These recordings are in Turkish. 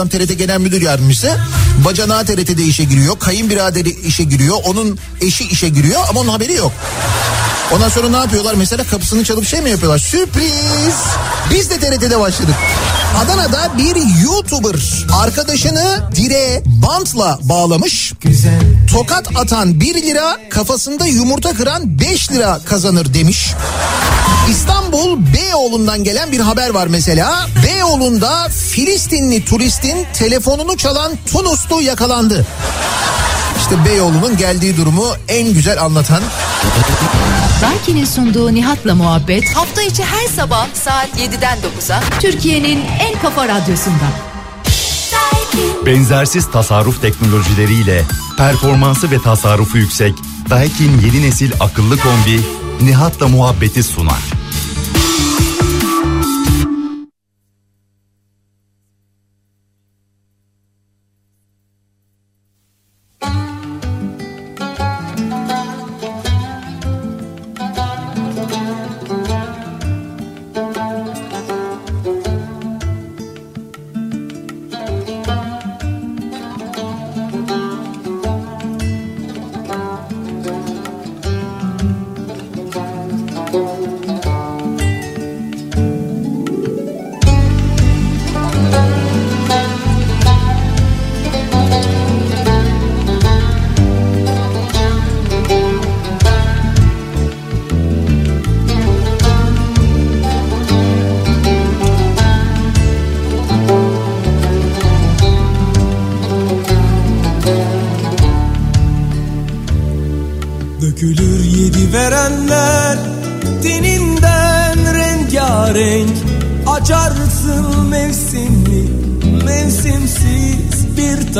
Adam TRT Genel Müdür Yardımcısı. Bacanağı TRT'de işe giriyor. Kayınbiraderi işe giriyor. Onun eşi işe giriyor ama onun haberi yok. Ondan sonra ne yapıyorlar? Mesela kapısını çalıp şey mi yapıyorlar? Sürpriz! Biz de TRT'de başladık. Adana'da bir YouTuber arkadaşını direğe bantla bağlamış. Tokat atan 1 lira, kafasında yumurta kıran 5 lira kazanır demiş. İstanbul Beyoğlu'ndan gelen bir haber var mesela. Beyoğlu'nda Filistinli turistin telefonunu çalan Tunuslu yakalandı. İşte Beyoğlu'nun geldiği durumu en güzel anlatan Daiki'nin sunduğu Nihat'la muhabbet Hafta içi her sabah saat 7'den 9'a Türkiye'nin en kafa radyosunda. Benzersiz tasarruf teknolojileriyle performansı ve tasarrufu yüksek Daikin yeni nesil akıllı kombi Nihat'la muhabbeti sunar. Ooh.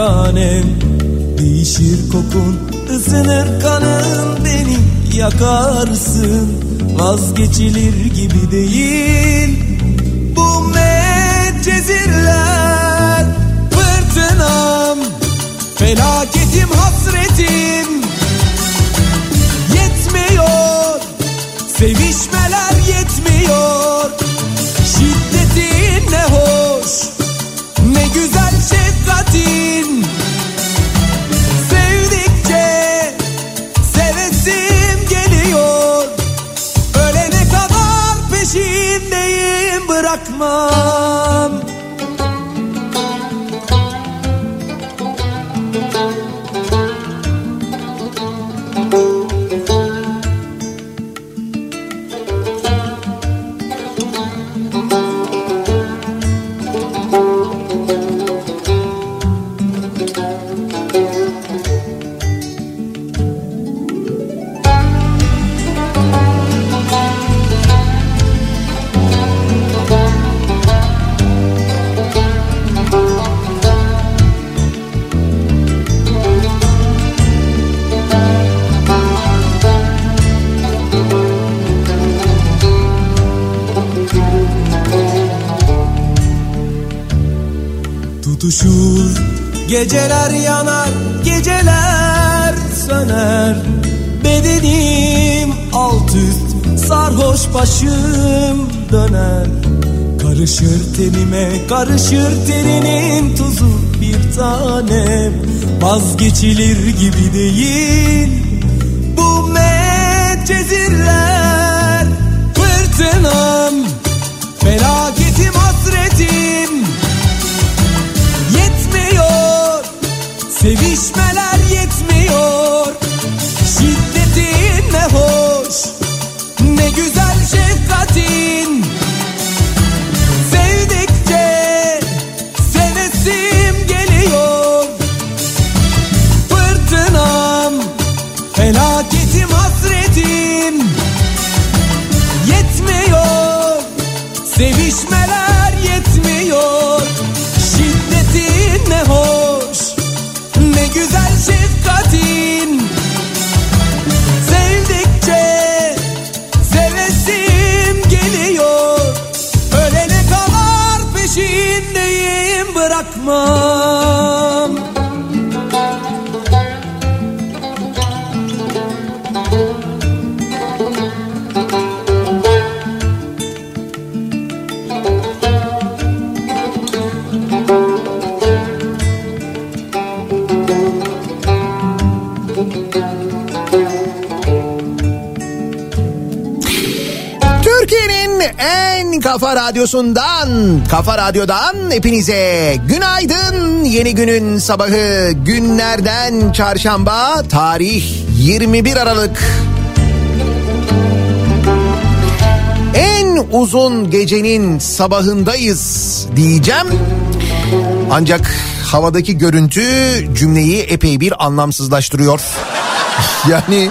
Tanem. Değişir kokun ısınır kanın Beni yakarsın. Vazgeçilir gibi değil. Bu medcezirler Fırtınam. Felaketim hasretim Geceler yanar, geceler söner. Bedenim alt üst, sarhoş başım döner. Karışır tenime, karışır terinin tuzu bir tanem. Vazgeçilir gibi değil peşindeyim En kafa radyosundan, kafa radyodan hepinize günaydın. Yeni günün sabahı günlerden çarşamba, tarih 21 Aralık. En uzun gecenin sabahındayız diyeceğim. Ancak havadaki görüntü cümleyi epey bir anlamsızlaştırıyor. Yani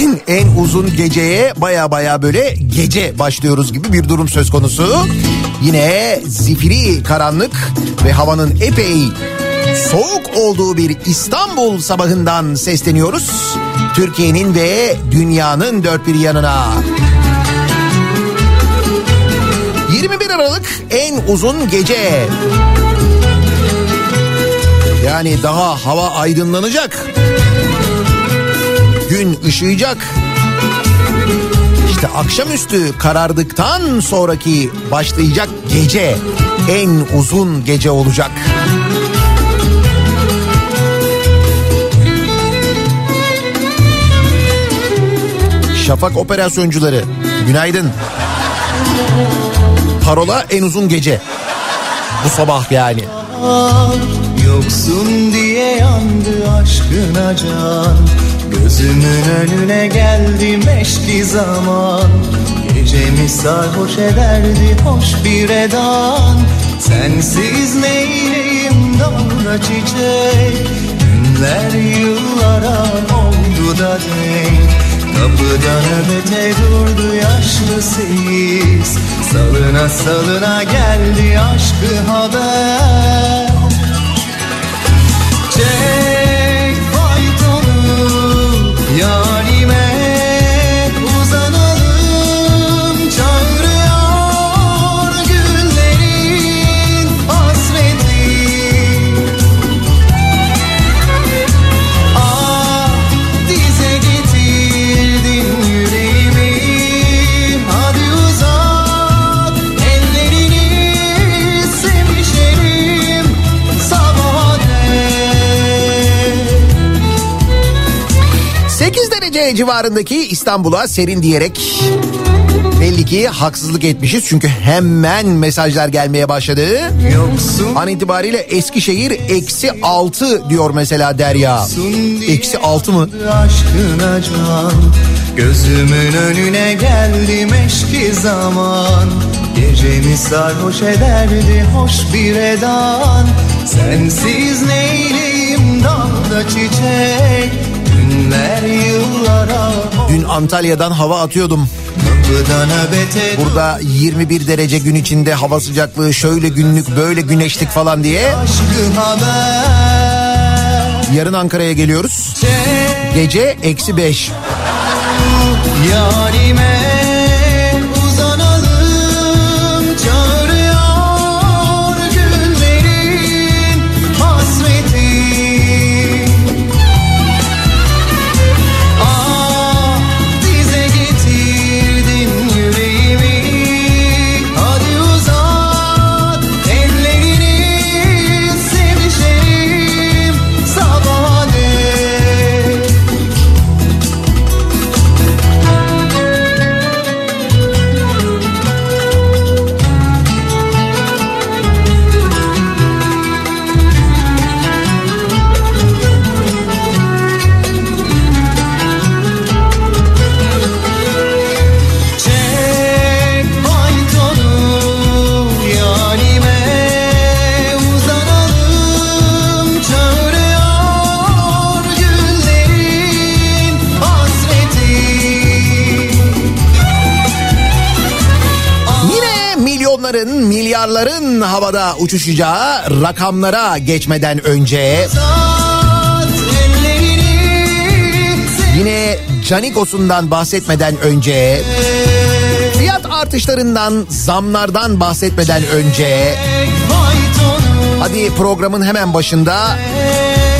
en, en uzun geceye baya baya böyle gece başlıyoruz gibi bir durum söz konusu. Yine zifiri karanlık ve havanın epey soğuk olduğu bir İstanbul sabahından sesleniyoruz. Türkiye'nin ve dünyanın dört bir yanına. 21 Aralık en uzun gece. Yani daha hava aydınlanacak. Gün ışıyacak. İşte akşamüstü karardıktan sonraki başlayacak gece en uzun gece olacak. Şafak operasyoncuları günaydın. Parola en uzun gece. Bu sabah yani. Yoksun diye yandı aşkına can Gözümün önüne geldi meşki zaman. Gecemi sarhoş ederdi hoş bir edan. Sensiz neyleyim dalga çiçek? Günler yıllara oldu da denk. Kapıda nöbete durdu yaşlı seyis. Salına salına geldi aşkı haber 8 derece civarındaki İstanbul'a serin diyerek belli ki haksızlık etmişiz. Çünkü hemen mesajlar gelmeye başladı. Yoksun An itibariyle Eskişehir eksi 6 diyor mesela Derya. Eksi 6 mı? aşkına can Gözümün önüne geldi meşki zaman Gecemi sarhoş ederdi hoş bir edan Sensiz neyleyim dalda çiçek Dün Antalya'dan hava atıyordum. Burada 21 derece gün içinde hava sıcaklığı şöyle günlük böyle güneşlik falan diye. Yarın Ankara'ya geliyoruz. Gece eksi 5. Yarime milyonların, milyarların havada uçuşacağı rakamlara geçmeden önce yine Canikos'undan bahsetmeden önce fiyat artışlarından, zamlardan bahsetmeden önce hadi programın hemen başında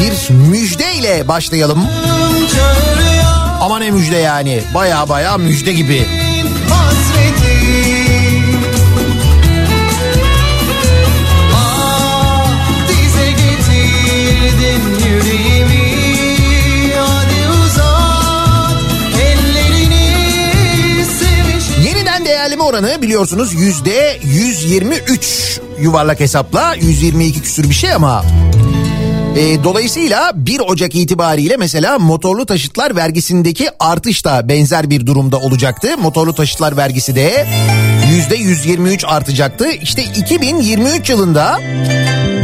bir müjdeyle başlayalım. Çağırıyor Ama ne müjde yani. Baya baya müjde gibi. hasreti oranı biliyorsunuz yüzde 123 yuvarlak hesapla 122 küsür bir şey ama e, dolayısıyla 1 Ocak itibariyle mesela motorlu taşıtlar vergisindeki artış da benzer bir durumda olacaktı. Motorlu taşıtlar vergisi de yüzde 123 artacaktı. İşte 2023 yılında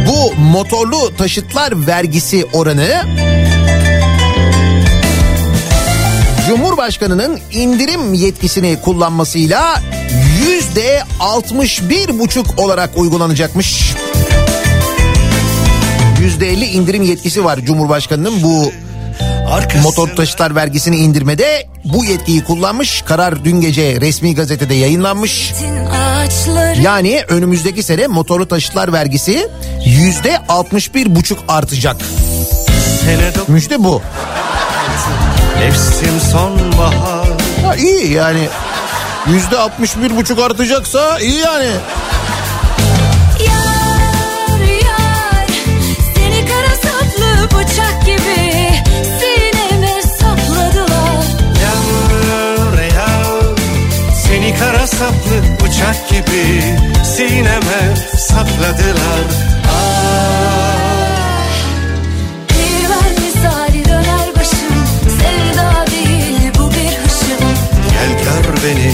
bu motorlu taşıtlar vergisi oranı Cumhurbaşkanının indirim yetkisini kullanmasıyla yüzde 61 buçuk olarak uygulanacakmış. Yüzde 50 indirim yetkisi var Cumhurbaşkanının bu motor taşıtlar vergisini indirmede bu yetkiyi kullanmış. Karar dün gece resmi gazetede yayınlanmış. Yani önümüzdeki sene motorlu taşıtlar vergisi yüzde 61 buçuk artacak. Müjde bu. Nefsim sonbahar Ha, iyi yani yüzde 61 buçuk artacaksa iyi yani. Yar yar seni kara saplı bıçak gibi sineme sapladılar. Yar yar Seni kara saplı bıçak gibi Sineme sapladılar beni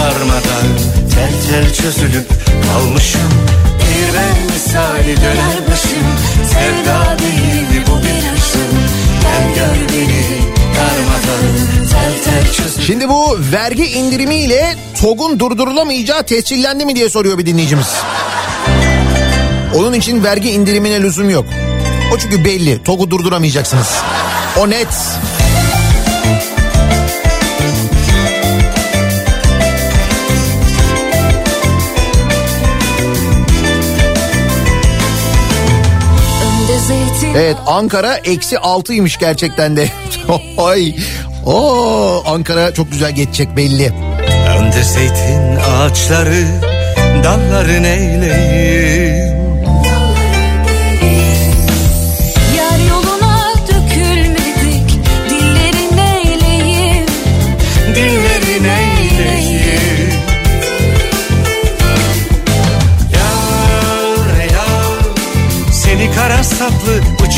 armadan Tel tel çözülüp kalmışım Bir ben misali döner başım Sevda değil bu bir hışım Gel gör beni Şimdi bu vergi indirimiyle TOG'un durdurulamayacağı tescillendi mi diye soruyor bir dinleyicimiz. Onun için vergi indirimine lüzum yok. O çünkü belli. TOG'u durduramayacaksınız. O net. Evet Ankara eksi altıymış gerçekten de. Ay. Oo, Ankara çok güzel geçecek belli. Önde zeytin ağaçları Dalların eyleyim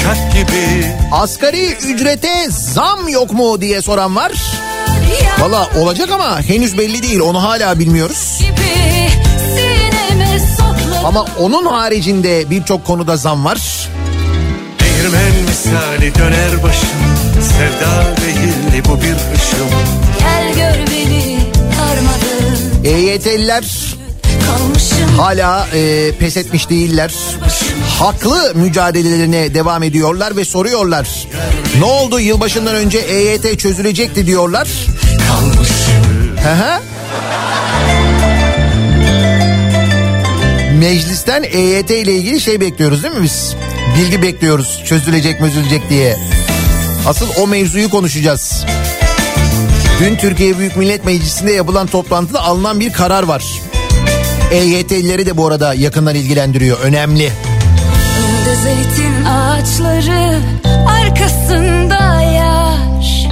bıçak gibi Asgari ücrete zam yok mu diye soran var. Valla olacak ama henüz belli değil onu hala bilmiyoruz. gibi. Ama onun haricinde birçok konuda zam var. Değirmen misali döner başım Sevda değil bu bir ışım Gel gör beni armadın EYT'liler. Hala e, pes etmiş değiller. Haklı mücadelelerine devam ediyorlar ve soruyorlar. Ne oldu yılbaşından önce EYT çözülecekti diyorlar. Hı hı. Meclisten EYT ile ilgili şey bekliyoruz değil mi biz? Bilgi bekliyoruz çözülecek mi çözülecek diye. Asıl o mevzuyu konuşacağız. Dün Türkiye Büyük Millet Meclisi'nde yapılan toplantıda alınan bir karar var. EYT'lileri de bu arada yakından ilgilendiriyor. Önemli. Önde zeytin ağaçları arkasında yaş.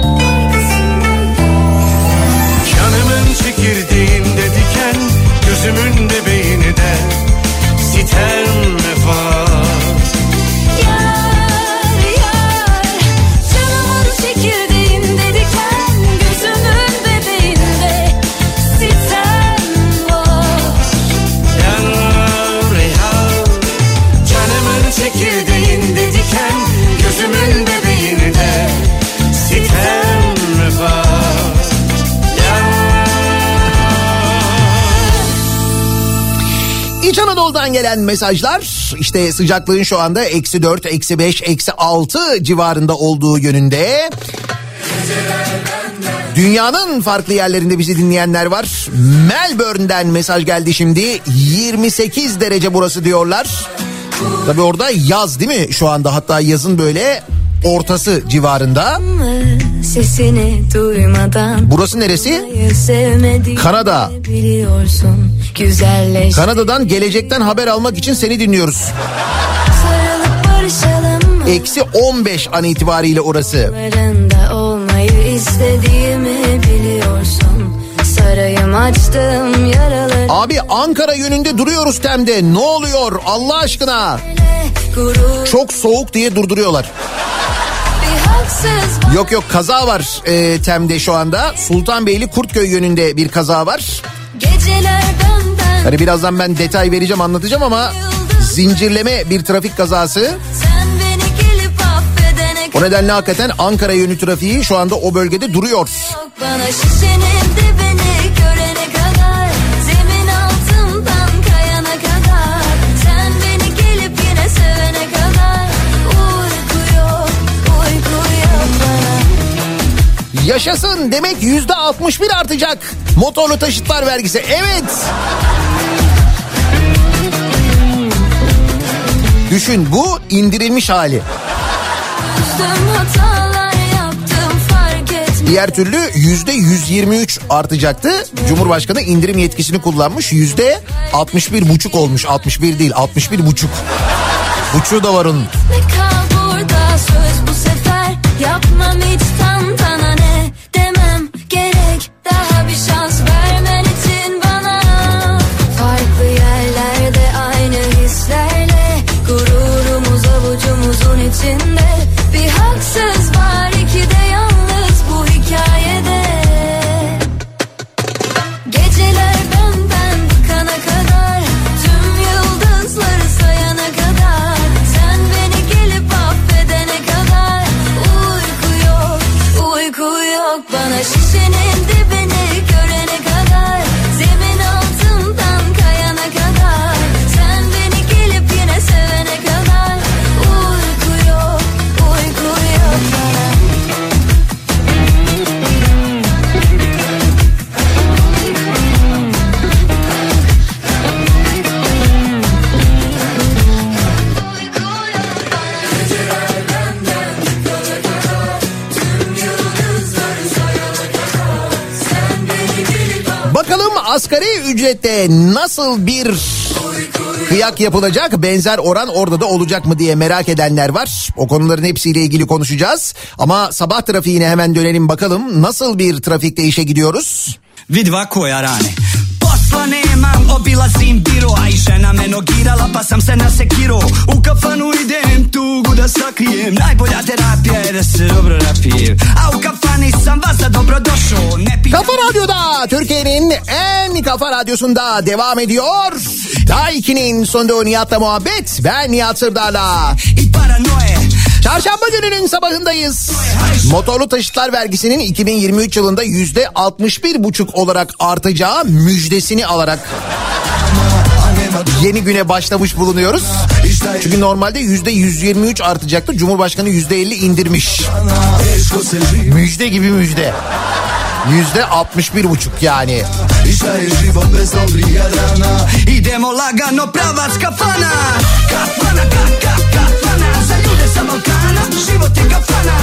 Canımın çekirdeğinde diken Gözümün Gelen mesajlar işte sıcaklığın şu anda eksi 4, eksi 5, eksi 6 civarında olduğu yönünde. Dünyanın farklı yerlerinde bizi dinleyenler var. Melbourne'den mesaj geldi şimdi. 28 derece burası diyorlar. Tabi orada yaz değil mi şu anda? Hatta yazın böyle ortası civarında. Sesini duymadan Burası neresi? Kanada. Kanada'dan gelecekten haber almak için seni dinliyoruz. Eksi 15 an itibariyle orası. Abi Ankara yönünde duruyoruz Tem'de. Ne oluyor Allah aşkına? Gurur Çok soğuk diye durduruyorlar. Yok yok kaza var e, Tem'de şu anda. Sultanbeyli Kurtköy yönünde bir kaza var. Hani birazdan ben detay vereceğim anlatacağım ama zincirleme bir trafik kazası. O nedenle hakikaten Ankara yönü trafiği şu anda o bölgede duruyor. Bana şişenin dibini görene Yaşasın demek yüzde 61 artacak. Motorlu taşıtlar vergisi. Evet. Düşün bu indirilmiş hali. Diğer türlü yüzde 123 artacaktı. Cumhurbaşkanı indirim yetkisini kullanmış. Yüzde 61 buçuk olmuş. 61 değil 61 buçuk. Buçuğu da var onun. Nasıl bir kıyak yapılacak? Benzer oran orada da olacak mı diye merak edenler var. O konuların hepsiyle ilgili konuşacağız. Ama sabah trafiğine hemen dönelim bakalım. Nasıl bir trafikte işe gidiyoruz? Vidi ovako Posla nemam, obilazim biro A i žena me nogirala pa sam se nasekiro U kafanu idem tugu da sakrijem Najbolja terapija je da se dobro napijem A u kafani sam vas za dobro došao Ne pitam Kafa Radyo'da Türkiye'nin en kafa radyosunda devam ediyor. Daiki'nin sonunda Nihat'la muhabbet. Ben Nihat Sırdar'la. i Çarşamba gününün sabahındayız. Motorlu taşıtlar vergisinin 2023 yılında yüzde 61 buçuk olarak artacağı müjdesini alarak yeni güne başlamış bulunuyoruz. Çünkü normalde yüzde 123 artacaktı. Cumhurbaşkanı yüzde 50 indirmiş. Müjde gibi müjde. Yüzde 61 buçuk yani. Idemo lagano pravac kafana Kafana, ka, ka, kafana Za ljude sa Balkana Život je kafana.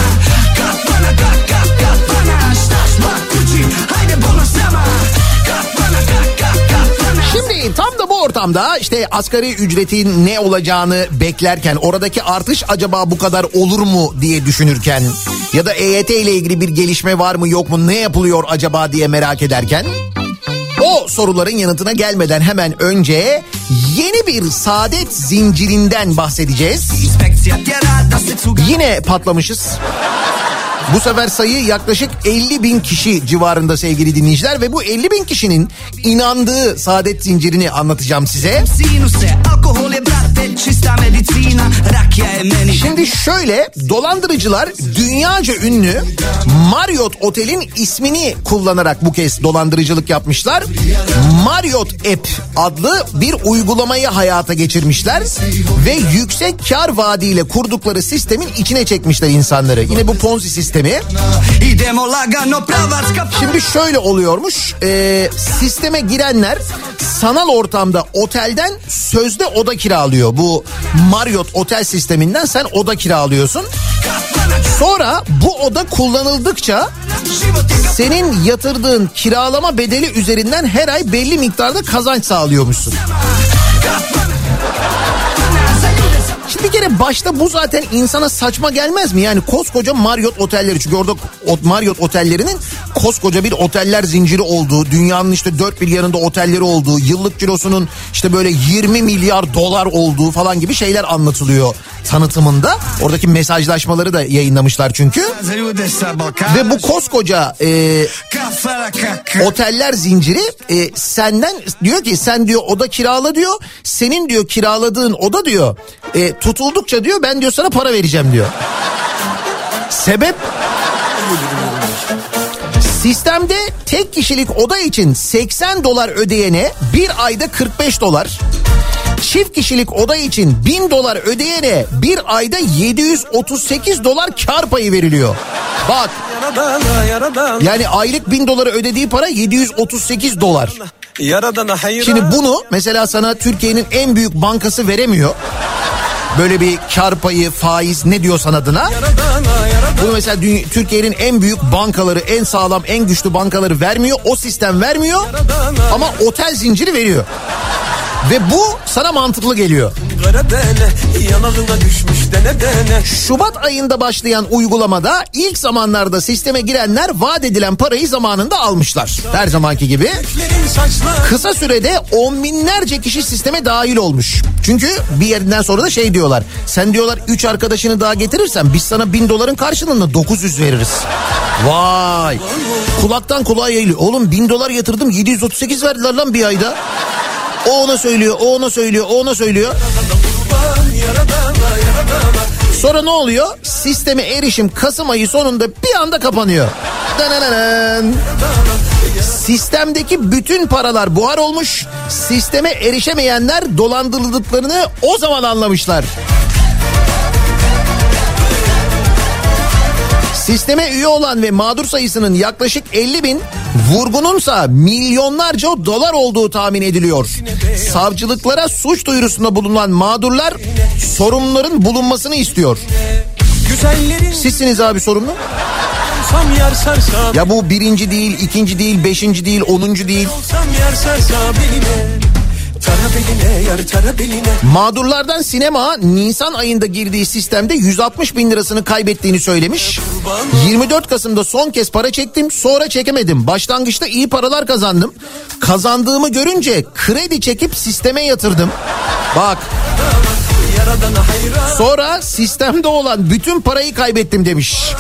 Kafana, ka, ka, kafana. Šta šma kući, hajde bolno s nama. Kafana, ka, ka, kafana. Şimdi tam da bu ortamda işte asgari ücretin ne olacağını beklerken oradaki artış acaba bu kadar olur mu diye düşünürken ya da EYT ile ilgili bir gelişme var mı yok mu ne yapılıyor acaba diye merak ederken o soruların yanıtına gelmeden hemen önce yeni bir saadet zincirinden bahsedeceğiz. Yine patlamışız. Bu sefer sayı yaklaşık 50 bin kişi civarında sevgili dinleyiciler ve bu 50 bin kişinin inandığı saadet zincirini anlatacağım size. Şimdi şöyle dolandırıcılar dünyaca ünlü Marriott Otel'in ismini kullanarak bu kez dolandırıcılık yapmışlar. Marriott App adlı bir uygulamayı hayata geçirmişler ve yüksek kar vaadiyle kurdukları sistemin içine çekmişler insanları. Yine bu Ponzi sistemi. Şimdi şöyle oluyormuş. e, sisteme girenler sanal ortamda otelden sözde oda kiralıyor. Bu Marriott otel sisteminden sen oda kiralıyorsun. Sonra bu oda kullanıldıkça senin yatırdığın kiralama bedeli üzerinden her ay belli miktarda kazanç sağlıyormuşsun. Şimdi bir kere başta bu zaten insana saçma gelmez mi? Yani koskoca Marriott otelleri çünkü orada Marriott otellerinin koskoca bir oteller zinciri olduğu, dünyanın işte dört bir yanında otelleri olduğu, yıllık cirosunun işte böyle 20 milyar dolar olduğu falan gibi şeyler anlatılıyor tanıtımında. Oradaki mesajlaşmaları da yayınlamışlar çünkü. Ve bu koskoca e, oteller zinciri e, senden diyor ki sen diyor oda kirala diyor. Senin diyor kiraladığın oda diyor e, tutuldukça diyor ben diyor sana para vereceğim diyor. Sebep Sistemde tek kişilik oda için 80 dolar ödeyene bir ayda 45 dolar. Çift kişilik oda için 1000 dolar ödeyene bir ayda 738 dolar kar payı veriliyor. Bak yani aylık 1000 doları ödediği para 738 dolar. Şimdi bunu mesela sana Türkiye'nin en büyük bankası veremiyor. Böyle bir kar payı, faiz ne diyorsan adına. Bunu mesela Türkiye'nin en büyük bankaları, en sağlam, en güçlü bankaları vermiyor. O sistem vermiyor ama otel zinciri veriyor. Ve bu sana mantıklı geliyor. Kara dene yanalına düşmüş dene dene Şubat ayında başlayan uygulamada ilk zamanlarda sisteme girenler vaat edilen parayı zamanında almışlar. Her zamanki gibi. Kısa sürede on binlerce kişi sisteme dahil olmuş. Çünkü bir yerinden sonra da şey diyorlar. Sen diyorlar 3 arkadaşını daha getirirsen biz sana 1000 doların karşılığında 900 veririz. Vay. Kulaktan kulağa yayılıyor. Oğlum 1000 dolar yatırdım 738 verdiler lan bir ayda. O ona söylüyor, o ona söylüyor, o ona söylüyor. Sonra ne oluyor? Sisteme erişim Kasım ayı sonunda bir anda kapanıyor. Danananan. Sistemdeki bütün paralar buhar olmuş. Sisteme erişemeyenler dolandırıldıklarını o zaman anlamışlar. Sisteme üye olan ve mağdur sayısının yaklaşık 50 bin, vurgununsa milyonlarca dolar olduğu tahmin ediliyor. Savcılıklara suç duyurusunda bulunan mağdurlar sorumluların bulunmasını istiyor. Sizsiniz abi sorumlu. Ya bu birinci değil, ikinci değil, beşinci değil, onuncu değil. Beline Mağdurlardan sinema Nisan ayında girdiği sistemde 160 bin lirasını kaybettiğini söylemiş. 24 Kasım'da son kez para çektim sonra çekemedim. Başlangıçta iyi paralar kazandım. Kazandığımı görünce kredi çekip sisteme yatırdım. Bak sonra sistemde olan bütün parayı kaybettim demiş.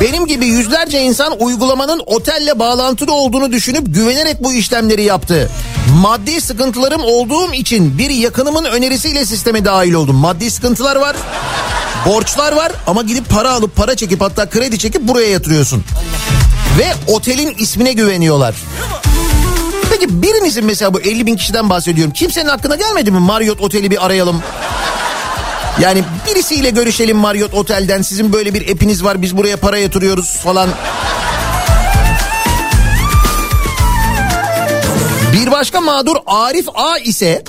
Benim gibi yüzlerce insan uygulamanın otelle bağlantılı olduğunu düşünüp güvenerek bu işlemleri yaptı. Maddi sıkıntılarım olduğum için bir yakınımın önerisiyle sisteme dahil oldum. Maddi sıkıntılar var, borçlar var ama gidip para alıp para çekip hatta kredi çekip buraya yatırıyorsun. Ve otelin ismine güveniyorlar. Peki birinizin mesela bu 50 bin kişiden bahsediyorum. Kimsenin aklına gelmedi mi Marriott Oteli bir arayalım? Yani birisiyle görüşelim Marriott Otel'den sizin böyle bir epiniz var biz buraya para yatırıyoruz falan. Bir başka mağdur Arif A ise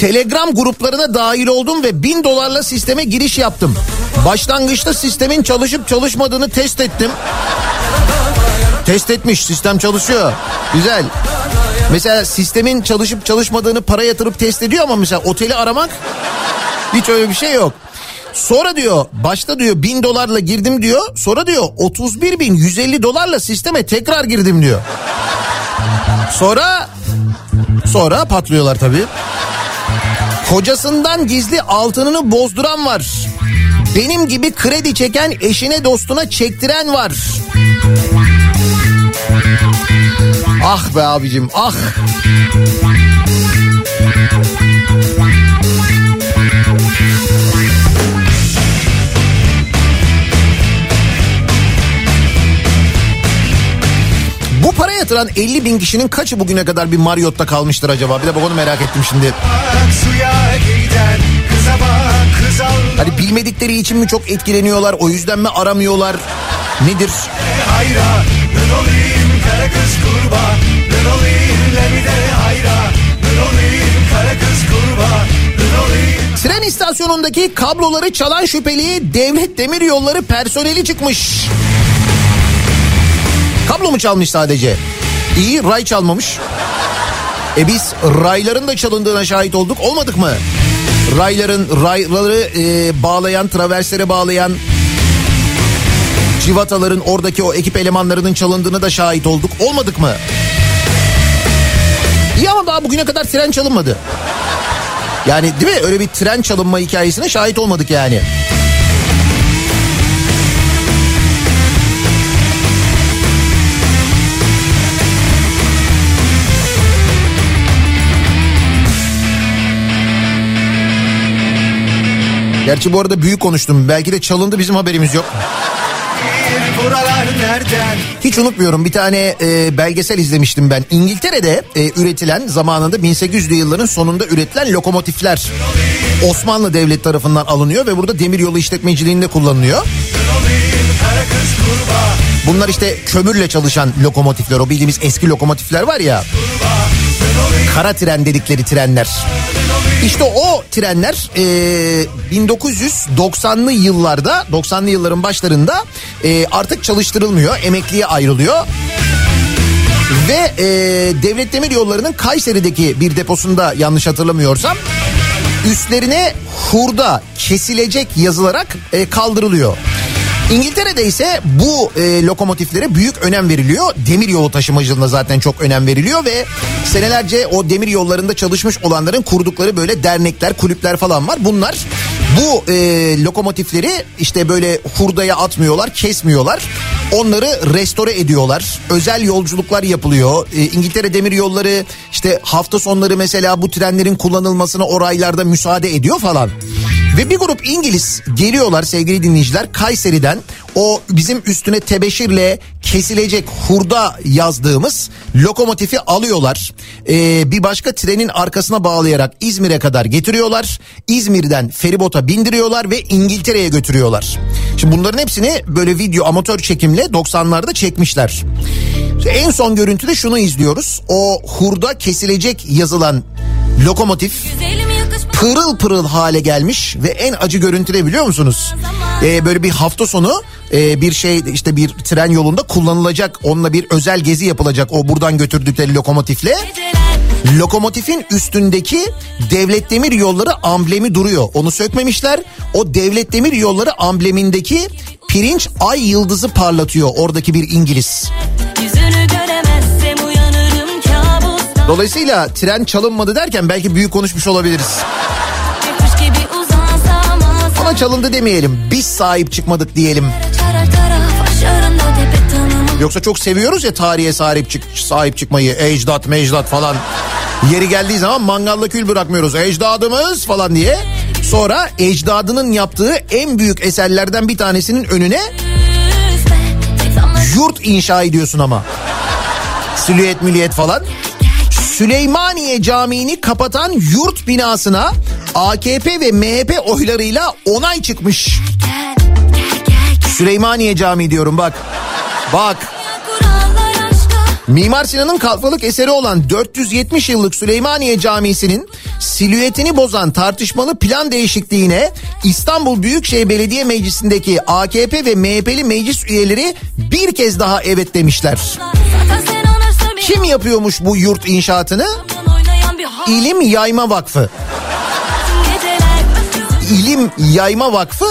Telegram gruplarına dahil oldum ve bin dolarla sisteme giriş yaptım. Başlangıçta sistemin çalışıp çalışmadığını test ettim. Test etmiş sistem çalışıyor. Güzel. Mesela sistemin çalışıp çalışmadığını para yatırıp test ediyor ama mesela oteli aramak hiç öyle bir şey yok. Sonra diyor başta diyor bin dolarla girdim diyor. Sonra diyor 31 bin 150 dolarla sisteme tekrar girdim diyor. Sonra sonra patlıyorlar tabii. Kocasından gizli altınını bozduran var. Benim gibi kredi çeken eşine dostuna çektiren var. Ah be abicim ah. Bu para yatıran 50 bin kişinin kaçı bugüne kadar bir Marriott'ta kalmıştır acaba? Bir de bak onu merak ettim şimdi. Hani bilmedikleri için mi çok etkileniyorlar? O yüzden mi aramıyorlar? Nedir? hayra kara kız kurba Ben olayım lemide hayra Ben olayım kara kız kurba Tren istasyonundaki kabloları çalan şüpheli devlet demir yolları personeli çıkmış. Kablo mu çalmış sadece? İyi ray çalmamış. E biz rayların da çalındığına şahit olduk olmadık mı? Rayların rayları e, bağlayan traverslere bağlayan civataların oradaki o ekip elemanlarının çalındığını da şahit olduk. Olmadık mı? İyi ama daha bugüne kadar tren çalınmadı. Yani değil mi? Öyle bir tren çalınma hikayesine şahit olmadık yani. Gerçi bu arada büyük konuştum. Belki de çalındı bizim haberimiz yok. Hiç unutmuyorum bir tane e, belgesel izlemiştim ben. İngiltere'de e, üretilen zamanında 1800'lü yılların sonunda üretilen lokomotifler Osmanlı Devleti tarafından alınıyor ve burada demiryolu işletmeciliğinde kullanılıyor. Bunlar işte kömürle çalışan lokomotifler o bildiğimiz eski lokomotifler var ya. Kara tren dedikleri trenler. İşte o trenler e, 1990'lı yıllarda 90'lı yılların başlarında e, artık çalıştırılmıyor emekliye ayrılıyor. Ve e, Devlet Demir Yolları'nın Kayseri'deki bir deposunda yanlış hatırlamıyorsam üstlerine hurda kesilecek yazılarak e, kaldırılıyor. İngiltere'de ise bu e, lokomotiflere büyük önem veriliyor. Demir yolu taşımacılığına zaten çok önem veriliyor ve senelerce o demir yollarında çalışmış olanların kurdukları böyle dernekler, kulüpler falan var. Bunlar bu e, lokomotifleri işte böyle hurdaya atmıyorlar, kesmiyorlar. Onları restore ediyorlar. Özel yolculuklar yapılıyor. E, İngiltere Demir Yolları işte hafta sonları mesela bu trenlerin kullanılmasına o raylarda müsaade ediyor falan. Ve bir grup İngiliz geliyorlar sevgili dinleyiciler Kayseri'den o bizim üstüne tebeşirle kesilecek hurda yazdığımız lokomotifi alıyorlar. Ee, bir başka trenin arkasına bağlayarak İzmir'e kadar getiriyorlar. İzmir'den feribota bindiriyorlar ve İngiltere'ye götürüyorlar. Şimdi bunların hepsini böyle video amatör çekimle 90'larda çekmişler. En son görüntüde şunu izliyoruz. O hurda kesilecek yazılan lokomotif pırıl pırıl hale gelmiş ve en acı görüntü de biliyor musunuz? Ee, böyle bir hafta sonu e, bir şey işte bir tren yolunda kullanılacak onunla bir özel gezi yapılacak o buradan götürdükleri lokomotifle. Lokomotifin üstündeki devlet demir yolları amblemi duruyor. Onu sökmemişler. O devlet demir yolları amblemindeki pirinç ay yıldızı parlatıyor oradaki bir İngiliz. Yüzünü kabustan Dolayısıyla tren çalınmadı derken belki büyük konuşmuş olabiliriz. Ama çalındı demeyelim. Biz sahip çıkmadık diyelim. Yoksa çok seviyoruz ya tarihe sahip çık sahip çıkmayı. Ecdat, mecdat falan. Yeri geldiği zaman mangalla kül bırakmıyoruz. Ecdadımız falan diye. Sonra ecdadının yaptığı en büyük eserlerden bir tanesinin önüne yurt inşa ediyorsun ama. Silüet miliyet falan. Süleymaniye Camii'ni kapatan yurt binasına AKP ve MHP oylarıyla onay çıkmış. Süleymaniye Camii diyorum bak. Bak. Mimar Sinan'ın kalfalık eseri olan 470 yıllık Süleymaniye Camisi'nin silüetini bozan tartışmalı plan değişikliğine İstanbul Büyükşehir Belediye Meclisi'ndeki AKP ve MHP'li meclis üyeleri bir kez daha evet demişler. Kim yapıyormuş bu yurt inşaatını? İlim Yayma Vakfı. İlim Yayma Vakfı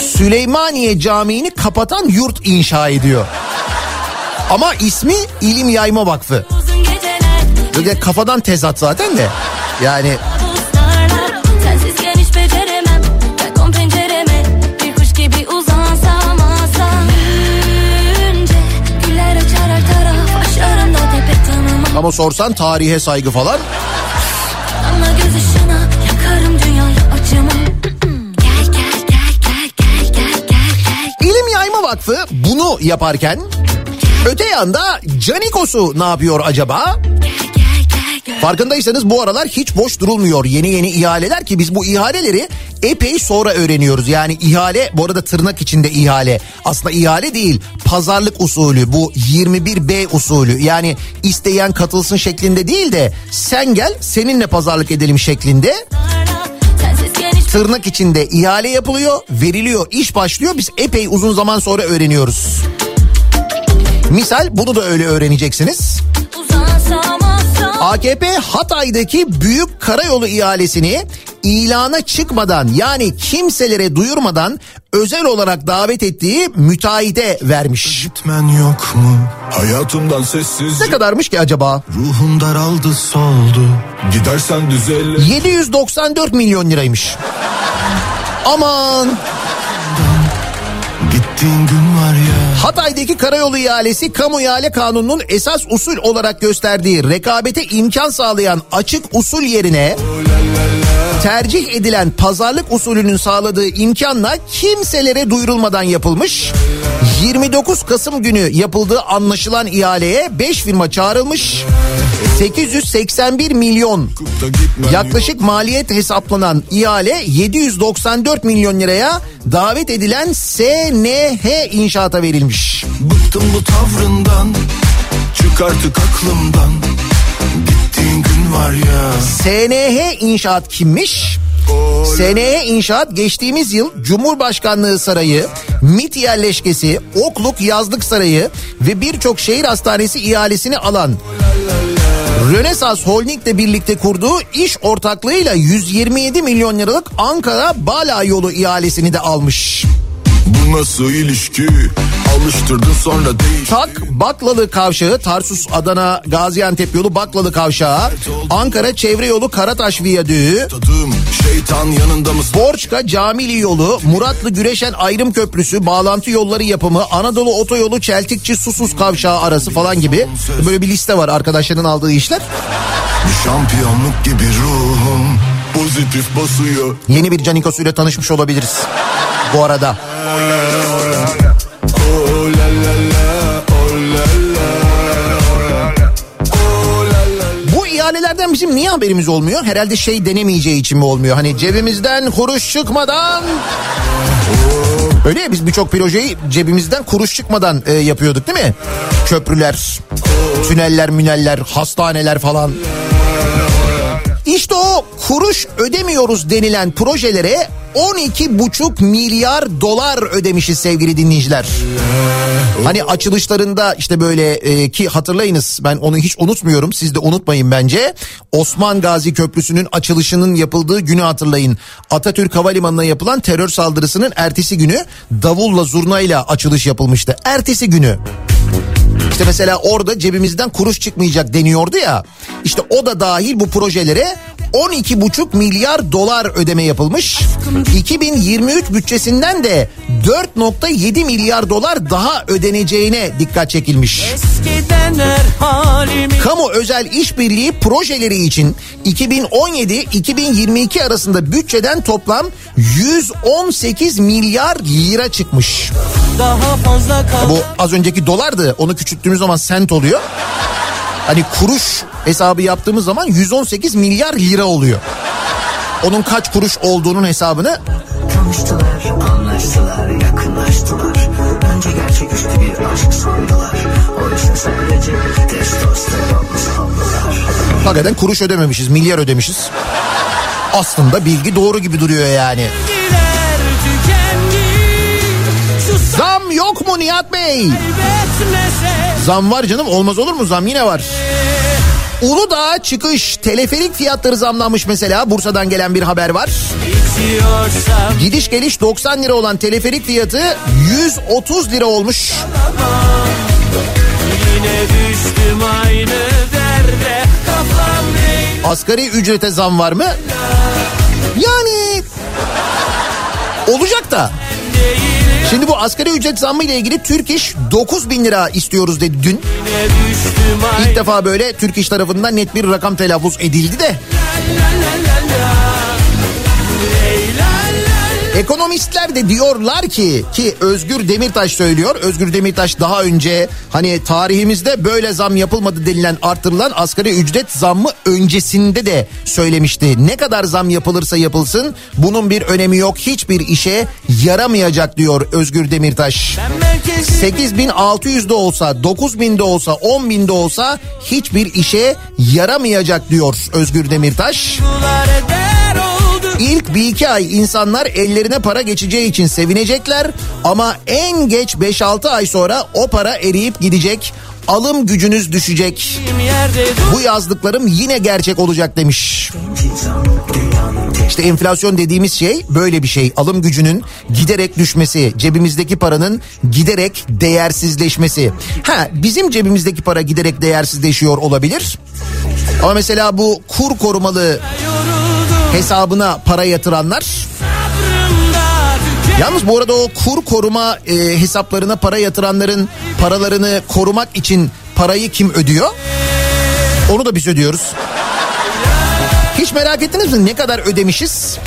Süleymaniye Camii'ni kapatan yurt inşa ediyor. Ama ismi İlim Yayma Vakfı. Böyle kafadan tezat zaten de. Yani ama sorsan tarihe saygı falan. İlim Yayma Vakfı bunu yaparken öte yanda Canikos'u ne yapıyor acaba? Farkındaysanız bu aralar hiç boş durulmuyor. Yeni yeni ihaleler ki biz bu ihaleleri epey sonra öğreniyoruz. Yani ihale bu arada tırnak içinde ihale. Aslında ihale değil pazarlık usulü bu 21B usulü. Yani isteyen katılsın şeklinde değil de sen gel seninle pazarlık edelim şeklinde. Tırnak içinde ihale yapılıyor, veriliyor, iş başlıyor. Biz epey uzun zaman sonra öğreniyoruz. Misal bunu da öyle öğreneceksiniz. AKP Hatay'daki büyük karayolu ihalesini ilana çıkmadan yani kimselere duyurmadan özel olarak davet ettiği müteahhite vermiş. Gitmen yok mu? Hayatımdan sessiz. Ne kadarmış ki acaba? Ruhum daraldı soldu. Gidersen düzelir. 794 milyon liraymış. Aman Gittiğin gün var ya. Hatay'daki karayolu ihalesi kamu ihale kanununun esas usul olarak gösterdiği rekabete imkan sağlayan açık usul yerine tercih edilen pazarlık usulünün sağladığı imkanla kimselere duyurulmadan yapılmış. 29 Kasım günü yapıldığı anlaşılan ihaleye 5 firma çağrılmış. 881 milyon Yaklaşık maliyet hesaplanan ihale 794 milyon liraya davet edilen SNH inşaata verilmiş. Bıktım bu tavrından. Çık aklımdan. Var ya. SNH inşaat kimmiş? SNH İnşaat geçtiğimiz yıl Cumhurbaşkanlığı Sarayı, MIT yerleşkesi, Okluk Yazlık Sarayı ve birçok şehir hastanesi ihalesini alan Rönesans Holding ile birlikte kurduğu iş ortaklığıyla 127 milyon liralık Ankara Bala yolu ihalesini de almış. Bu nasıl ilişki? Alıştırdın sonra değiş. Tak Baklalı Kavşağı, Tarsus Adana Gaziantep yolu Baklalı Kavşağı, Ankara Çevre yolu Karataş Viyadüğü, Tadım şeytan yanında mısın? Borçka Camili yolu, Muratlı Güreşen Ayrım Köprüsü, bağlantı yolları yapımı, Anadolu Otoyolu Çeltikçi Susuz Kavşağı arası falan gibi böyle bir liste var arkadaşların aldığı işler. Bir şampiyonluk gibi ruhum pozitif basıyor. Yeni bir Canikos ile tanışmış olabiliriz bu arada. Bu ihalelerden bizim niye haberimiz olmuyor? Herhalde şey denemeyeceği için mi olmuyor? Hani cebimizden kuruş çıkmadan... Öyle ya biz birçok projeyi cebimizden kuruş çıkmadan e, yapıyorduk değil mi? Köprüler, tüneller, müneller, hastaneler falan. İşte o kuruş ödemiyoruz denilen projelere 12,5 milyar dolar ödemişiz sevgili dinleyiciler. Hani açılışlarında işte böyle e, ki hatırlayınız ben onu hiç unutmuyorum siz de unutmayın bence. Osman Gazi Köprüsü'nün açılışının yapıldığı günü hatırlayın. Atatürk Havalimanı'na yapılan terör saldırısının ertesi günü davulla zurnayla açılış yapılmıştı. Ertesi günü. İşte mesela orada cebimizden kuruş çıkmayacak deniyordu ya. İşte o da dahil bu projelere 12,5 milyar dolar ödeme yapılmış. 2023 bütçesinden de 4.7 milyar dolar daha ödeneceğine dikkat çekilmiş. Kamu özel işbirliği projeleri için 2017-2022 arasında bütçeden toplam 118 milyar lira çıkmış. Bu az önceki dolardı. Onu küçülttüğümüz zaman sent oluyor. Hani kuruş hesabı yaptığımız zaman 118 milyar lira oluyor. Onun kaç kuruş olduğunun hesabını Konuştular, anlaştılar, yakınlaştılar. Önce gerçeküstü bir aşk sandılar. Oysa sadece testosteron sandılar. hakikaten kuruş ödememişiz, milyar ödemişiz. Aslında bilgi doğru gibi duruyor yani. Zam yok mu Nihat Bey? saybetmese. Zam var canım olmaz olur mu zam yine var. Uludağ çıkış teleferik fiyatları zamlanmış mesela Bursa'dan gelen bir haber var. Gidiş geliş 90 lira olan teleferik fiyatı 130 lira olmuş. derde. Asgari ücrete zam var mı? Yani olacak da. Şimdi bu asgari ücret zammı ile ilgili Türk İş 9 bin lira istiyoruz dedi dün. İlk defa böyle Türk İş tarafından net bir rakam telaffuz edildi de. Ekonomistler de diyorlar ki ki Özgür Demirtaş söylüyor. Özgür Demirtaş daha önce hani tarihimizde böyle zam yapılmadı denilen artırılan asgari ücret zammı öncesinde de söylemişti. Ne kadar zam yapılırsa yapılsın bunun bir önemi yok. Hiçbir işe yaramayacak diyor Özgür Demirtaş. merkezi 8600 de olsa 9000 de olsa 10.000 de olsa hiçbir işe yaramayacak diyor Özgür Demirtaş. oldu. İlk bir iki ay insanlar ellerine para geçeceği için sevinecekler ama en geç 5-6 ay sonra o para eriyip gidecek. alım gücünüz düşecek. Bu yazdıklarım yine gerçek olacak demiş. İşte enflasyon dediğimiz şey böyle bir şey. Alım gücünün giderek düşmesi, cebimizdeki paranın giderek değersizleşmesi. Ha bizim cebimizdeki para giderek değersizleşiyor olabilir. Ama mesela bu kur korumalı hesabına para yatıranlar Yalnız bu arada o kur koruma e, hesaplarına para yatıranların paralarını korumak için parayı kim ödüyor? Onu da biz ödüyoruz. Hiç merak ettiniz mi ne kadar ödemişiz?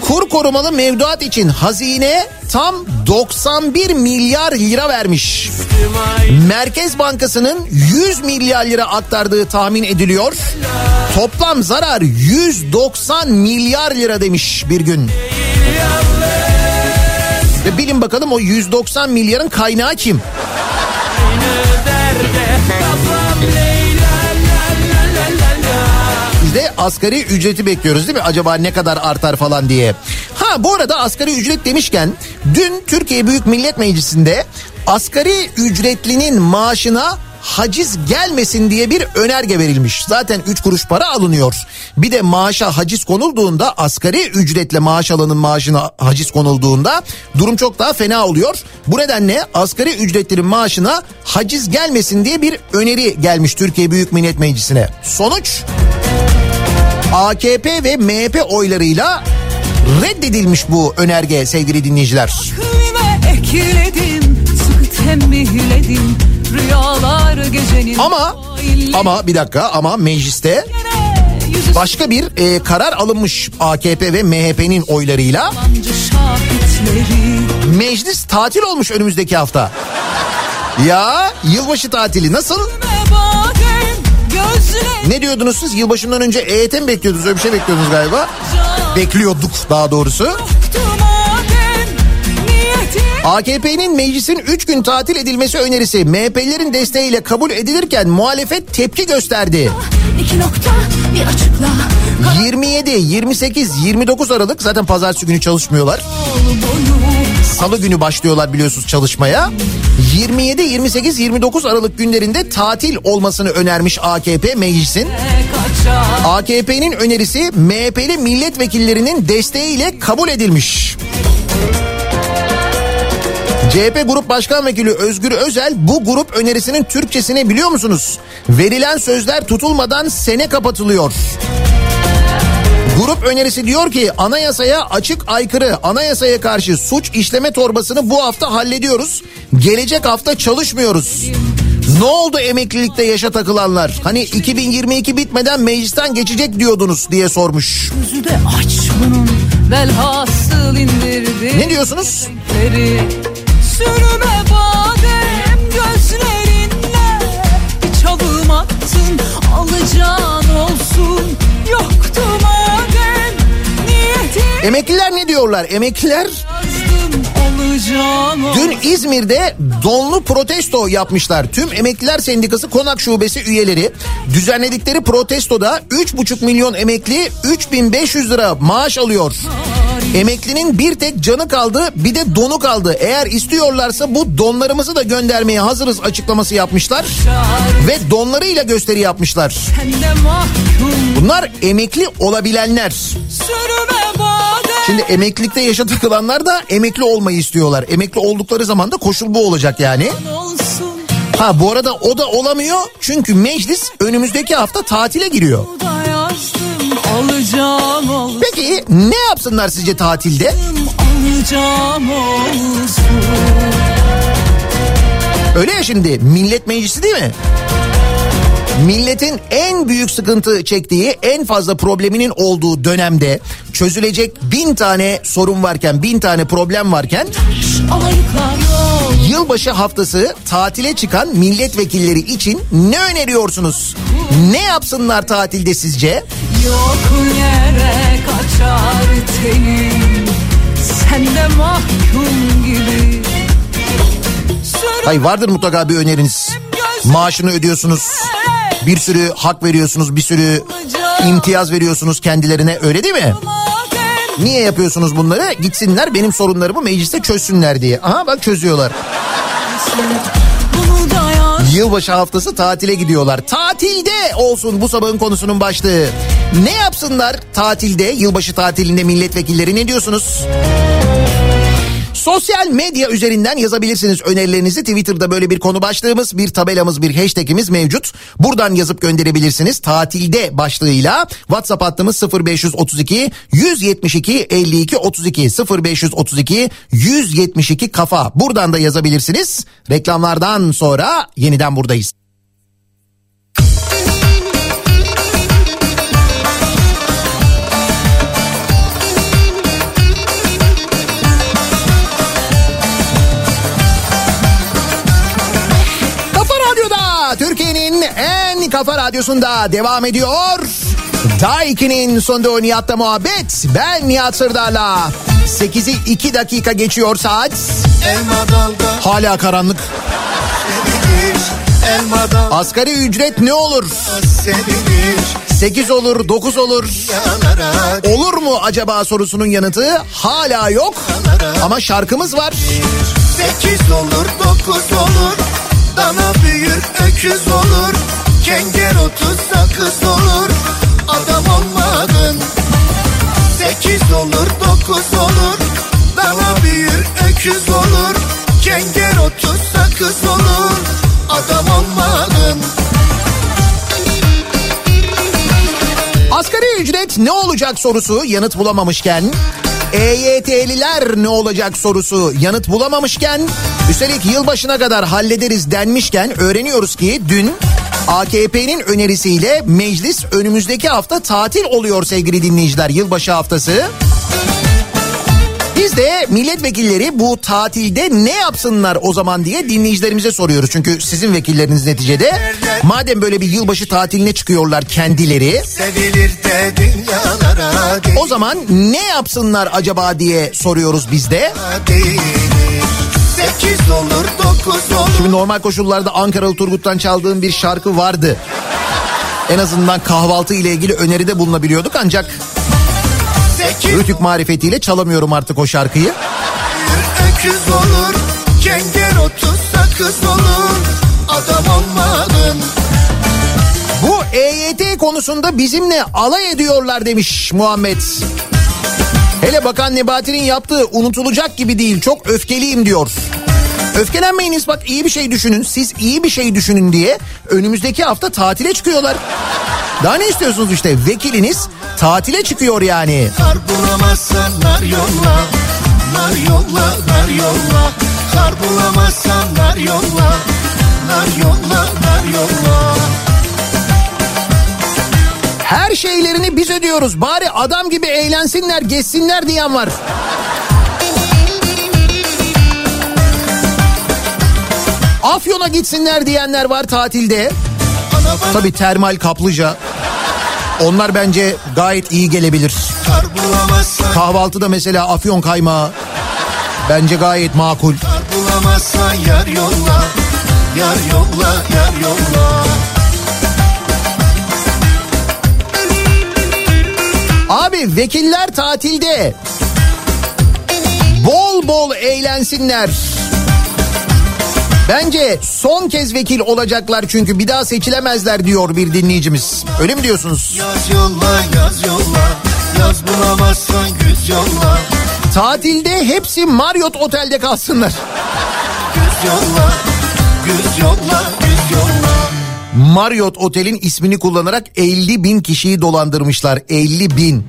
Kur korumalı mevduat için hazine tam 91 milyar lira vermiş. Merkez Bankası'nın 100 milyar lira aktardığı tahmin ediliyor. Toplam zarar 190 milyar lira demiş bir gün. Ve bilin bakalım o 190 milyarın kaynağı kim? Biz asgari ücreti bekliyoruz değil mi? Acaba ne kadar artar falan diye. Ha bu arada asgari ücret demişken dün Türkiye Büyük Millet Meclisi'nde asgari ücretlinin maaşına haciz gelmesin diye bir önerge verilmiş. Zaten 3 kuruş para alınıyor. Bir de maaşa haciz konulduğunda asgari ücretle maaş alanın maaşına haciz konulduğunda durum çok daha fena oluyor. Bu nedenle asgari ücretlinin maaşına haciz gelmesin diye bir öneri gelmiş Türkiye Büyük Millet Meclisi'ne. Sonuç AKP ve MHP oylarıyla reddedilmiş bu önerge sevgili dinleyiciler. Ekledim gecenin Ama ama bir dakika ama mecliste başka bir e, karar alınmış AKP ve MHP'nin oylarıyla. Meclis tatil olmuş önümüzdeki hafta. Ya yılbaşı tatili nasıl? Ne diyordunuz siz? Yılbaşından önce EYT mi bekliyordunuz? Öyle bir şey bekliyordunuz galiba. Bekliyorduk daha doğrusu. AKP'nin meclisin 3 gün tatil edilmesi önerisi MHP'lilerin desteğiyle kabul edilirken muhalefet tepki gösterdi. iki nokta bir açıkla 27, 28, 29 Aralık zaten pazartesi günü çalışmıyorlar. Salı günü başlıyorlar biliyorsunuz çalışmaya. 27, 28, 29 Aralık günlerinde tatil olmasını önermiş AKP meclisin. AKP'nin önerisi MHP'li milletvekillerinin desteğiyle kabul edilmiş. CHP Grup Başkan Vekili Özgür Özel bu grup önerisinin Türkçesini biliyor musunuz? Verilen sözler tutulmadan sene kapatılıyor. Grup önerisi diyor ki anayasaya açık aykırı anayasaya karşı suç işleme torbasını bu hafta hallediyoruz. Gelecek hafta çalışmıyoruz. Ne oldu emeklilikte yaşa takılanlar? Hani 2022 bitmeden meclisten geçecek diyordunuz diye sormuş. Ne diyorsunuz? Sürme badem gözlerinle Bir çalım attın alacağın Emekliler ne diyorlar? Emekliler Dün İzmir'de donlu protesto yapmışlar. Tüm Emekliler Sendikası Konak Şubesi üyeleri düzenledikleri protestoda 3,5 milyon emekli 3500 lira maaş alıyor. Emeklinin bir tek canı kaldı bir de donu kaldı. Eğer istiyorlarsa bu donlarımızı da göndermeye hazırız açıklaması yapmışlar. Ve donlarıyla gösteri yapmışlar. Sende mahkum Bunlar emekli olabilenler. Şimdi emeklilikte yaşa takılanlar da emekli olmayı istiyorlar. Emekli oldukları zaman da koşul bu olacak yani. Ha bu arada o da olamıyor çünkü meclis önümüzdeki hafta tatile giriyor. Peki ne yapsınlar sizce tatilde? Öyle ya şimdi millet meclisi değil mi? Milletin en büyük sıkıntı çektiği, en fazla probleminin olduğu dönemde çözülecek bin tane sorun varken, bin tane problem varken yılbaşı haftası tatile çıkan milletvekilleri için ne öneriyorsunuz? Ne yapsınlar tatilde sizce? Yok yere kaçar tenim Sen de mahkum gibi Hayır vardır mutlaka bir öneriniz. Maaşını ödüyorsunuz. Bir sürü hak veriyorsunuz, bir sürü imtiyaz veriyorsunuz kendilerine öyle değil mi? Niye yapıyorsunuz bunları? Gitsinler benim sorunlarımı mecliste çözsünler diye. Aha bak çözüyorlar. Yılbaşı haftası tatile gidiyorlar. Tatilde olsun bu sabahın konusunun başlığı. Ne yapsınlar tatilde, yılbaşı tatilinde milletvekilleri ne diyorsunuz? Sosyal medya üzerinden yazabilirsiniz önerilerinizi. Twitter'da böyle bir konu başlığımız, bir tabelamız, bir hashtagimiz mevcut. Buradan yazıp gönderebilirsiniz. Tatilde başlığıyla WhatsApp hattımız 0532 172 52 32 0532 172 kafa. Buradan da yazabilirsiniz. Reklamlardan sonra yeniden buradayız. Kafa radyosunda devam ediyor. Daiki'nin sonunda Nihat'la muhabbet. Ben Nihat Sırdar'la. 8'i 2 dakika geçiyor saat. Hala karanlık. Asgari ücret ne olur? sevilir 8 olur, 9 olur. Olur mu acaba sorusunun yanıtı hala yok. Ama şarkımız var. Sekiz olur dokuz olur Dana büyür öküz olur Kenger otuz sakız olur Adam olmadın. Sekiz olur dokuz olur Dana büyür öküz olur. Kenger otuz sakız olur Adam olmadın. Asgari ücret ne olacak sorusu yanıt bulamamışken EYT'liler ne olacak sorusu yanıt bulamamışken üstelik yılbaşına kadar hallederiz denmişken öğreniyoruz ki dün AKP'nin önerisiyle meclis önümüzdeki hafta tatil oluyor sevgili dinleyiciler yılbaşı haftası. De milletvekilleri bu tatilde ne yapsınlar o zaman diye dinleyicilerimize soruyoruz. Çünkü sizin vekilleriniz neticede. Madem böyle bir yılbaşı tatiline çıkıyorlar kendileri. O zaman ne yapsınlar acaba diye soruyoruz biz de. olur olur Şimdi normal koşullarda Ankaralı Turgut'tan çaldığım bir şarkı vardı. En azından kahvaltı ile ilgili öneride bulunabiliyorduk ancak Rütük marifetiyle çalamıyorum artık o şarkıyı. öküz olur Kenger otuz sakız olur Adam olmadın Bu EYT konusunda bizimle alay ediyorlar demiş Muhammed. Hele Bakan Nebati'nin yaptığı unutulacak gibi değil çok öfkeliyim diyor. Öfkelenmeyiniz bak iyi bir şey düşünün siz iyi bir şey düşünün diye önümüzdeki hafta tatile çıkıyorlar. Daha ne istiyorsunuz işte vekiliniz tatile çıkıyor yani. Kar bulamazsan nar yolla Nar yolla nar yolla Kar bulamazsan nar yolla Nar yolla nar yolla Her şeylerini biz ödüyoruz bari adam gibi eğlensinler geçsinler diyen var. Afyon'a gitsinler diyenler var tatilde. Tabii termal kaplıca. Onlar bence gayet iyi gelebilir. Kahvaltıda mesela afyon kaymağı. Bence gayet makul. Yar yolla Yar yolla yar yolla Abi vekiller tatilde. Bol bol eğlensinler. Bence son kez vekil olacaklar çünkü bir daha seçilemezler diyor bir dinleyicimiz. Öyle mi diyorsunuz? Yaz yolla yaz yolla Yaz bulamazsan güz yolla Tatilde hepsi Marriott Otel'de kalsınlar. Güz yolla Güz yolla güz yolla Marriott Otel'in ismini kullanarak 50 bin kişiyi dolandırmışlar. 50 bin.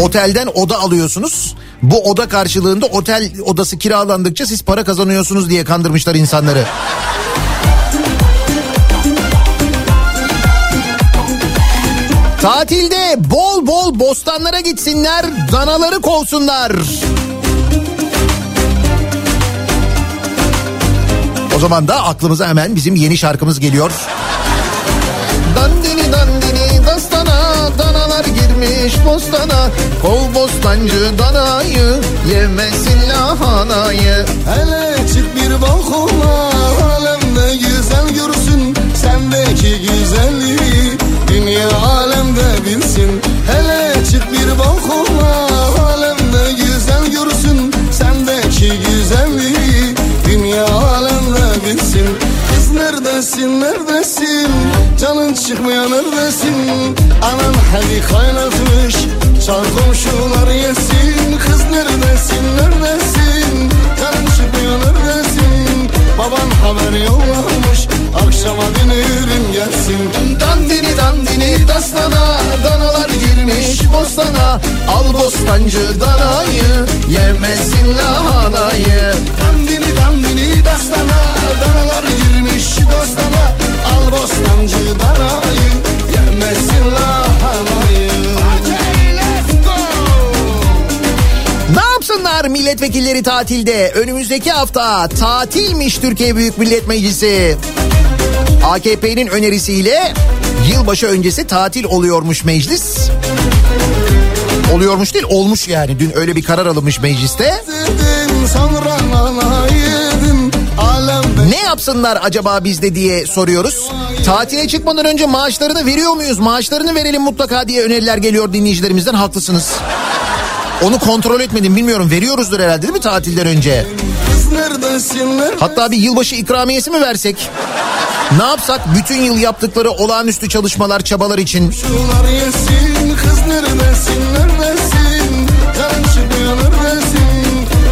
Otelden oda alıyorsunuz. Bu oda karşılığında otel odası kiralandıkça siz para kazanıyorsunuz diye kandırmışlar insanları. Tatilde bol bol bostanlara gitsinler, danaları kovsunlar. O zaman da aklımıza hemen bizim yeni şarkımız geliyor. Girmiş bostana. Kov bostancı danayı yemesin lahanayı Hele çık bir balkona Alemde güzel görsün. Sendeki güzelliği Dünya alemde bilsin. Hele çık bir balkona Alemde güzel görsün. Sendeki güzelliği Dünya alemde neredesin neredesin? Canın çıkmıyor neredesin? Anan hevi kaynatmış Çal komşular yesin. Kız neredesin neredesin? Canın çıkmıyor neredesin? Baban haber yollamış Akşama dönürüm gelsin. Dandini dandini dastana Danalar girmiş bostana Al bostancı danayı Yemesin lahanayı Dandini dandini dastana Danalar girmiş bostana Al bostancı danayı Yemesin lahanayı yapsınlar milletvekilleri tatilde? Önümüzdeki hafta tatilmiş Türkiye Büyük Millet Meclisi. AKP'nin önerisiyle yılbaşı öncesi tatil oluyormuş meclis. Oluyormuş değil olmuş yani dün öyle bir karar alınmış mecliste. Ne yapsınlar acaba bizde diye soruyoruz. Tatile çıkmadan önce maaşlarını veriyor muyuz? Maaşlarını verelim mutlaka diye öneriler geliyor dinleyicilerimizden haklısınız. Onu kontrol etmedim bilmiyorum. Veriyoruzdur herhalde değil mi tatilden önce? Hatta bir yılbaşı ikramiyesi mi versek? Ne yapsak? Bütün yıl yaptıkları olağanüstü çalışmalar çabalar için. Yesin kız neredesin neredesin?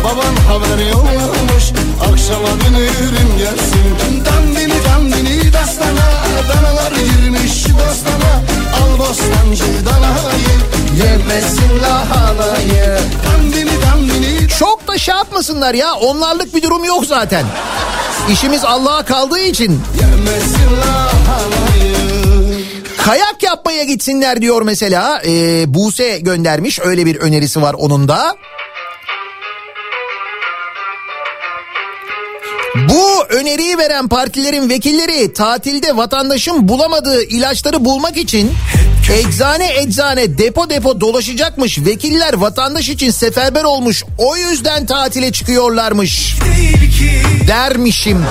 Baban haber yollamış Akşama dönürüm gelsin. Dandini dandini dastana Danalar girmiş bostana Al bostancı danayı Yemesin lahanayı Dandini dandini çok da şey yapmasınlar ya onlarlık bir durum yok zaten. İşimiz Allah'a kaldığı için. Yemesin lahanayı kayak yapmaya gitsinler diyor mesela ee, Buse göndermiş. Öyle bir önerisi var onun da. Bu öneriyi veren partilerin vekilleri tatilde vatandaşın bulamadığı ilaçları bulmak için eczane eczane depo depo dolaşacakmış. Vekiller vatandaş için seferber olmuş. O yüzden tatile çıkıyorlarmış. Dermişim.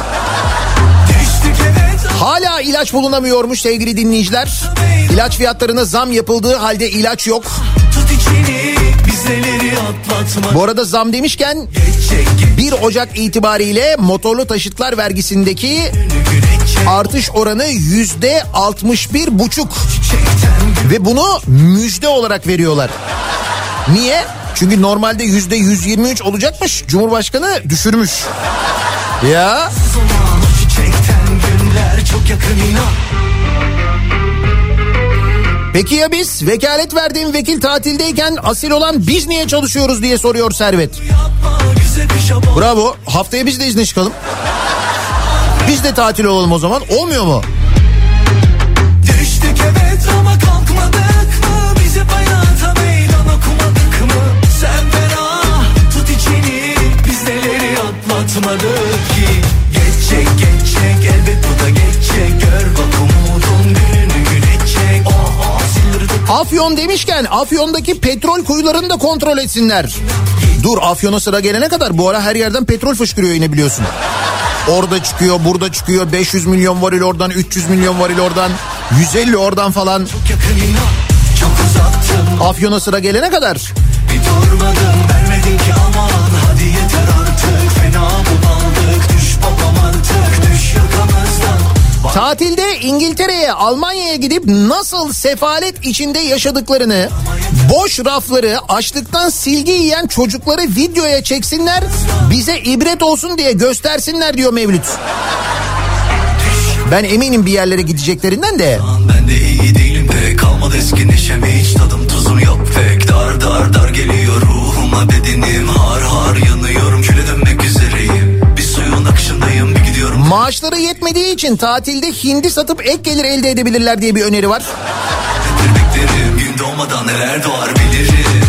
Hala ilaç bulunamıyormuş sevgili dinleyiciler. İlaç fiyatlarına zam yapıldığı halde ilaç yok. Tut içini Bu arada zam demişken 1 Ocak itibariyle motorlu taşıtlar vergisindeki artış oranı yüzde 61 buçuk ve bunu müjde olarak veriyorlar. Niye? Çünkü normalde yüzde 123 olacakmış. Cumhurbaşkanı düşürmüş. Ya çok yakın inan peki ya biz vekalet verdiğim vekil tatildeyken asil olan biz niye çalışıyoruz diye soruyor Servet. Bravo. Haftaya biz de izne çıkalım. Biz de tatil olalım o zaman. Olmuyor mu? Düştük Afyon demişken Afyon'daki petrol kuyularını da kontrol etsinler. Dur Afyon'a sıra gelene kadar bu ara her yerden petrol fışkırıyor yine biliyorsun. Orada çıkıyor, burada çıkıyor. 500 milyon varil oradan, 300 milyon varil oradan, 150 oradan falan. Afyon'a sıra gelene kadar bir durmadım Tatilde İngiltere'ye, Almanya'ya gidip nasıl sefalet içinde yaşadıklarını, boş rafları, açlıktan silgi yiyen çocukları videoya çeksinler, bize ibret olsun diye göstersinler diyor Mevlüt. Ben eminim bir yerlere gideceklerinden de. Ben de iyi değilim pek Kalmadı eski neşem hiç tadım tuzum yok pek Dar dar dar geliyor ruhuma bedenim Har har yanıyorum küle dönmek üzereyim Bir suyun akışındayım Maaşları yetmediği için tatilde hindi satıp ek gelir elde edebilirler diye bir öneri var. Beklerim gün doğmadan neler doğar bilirim.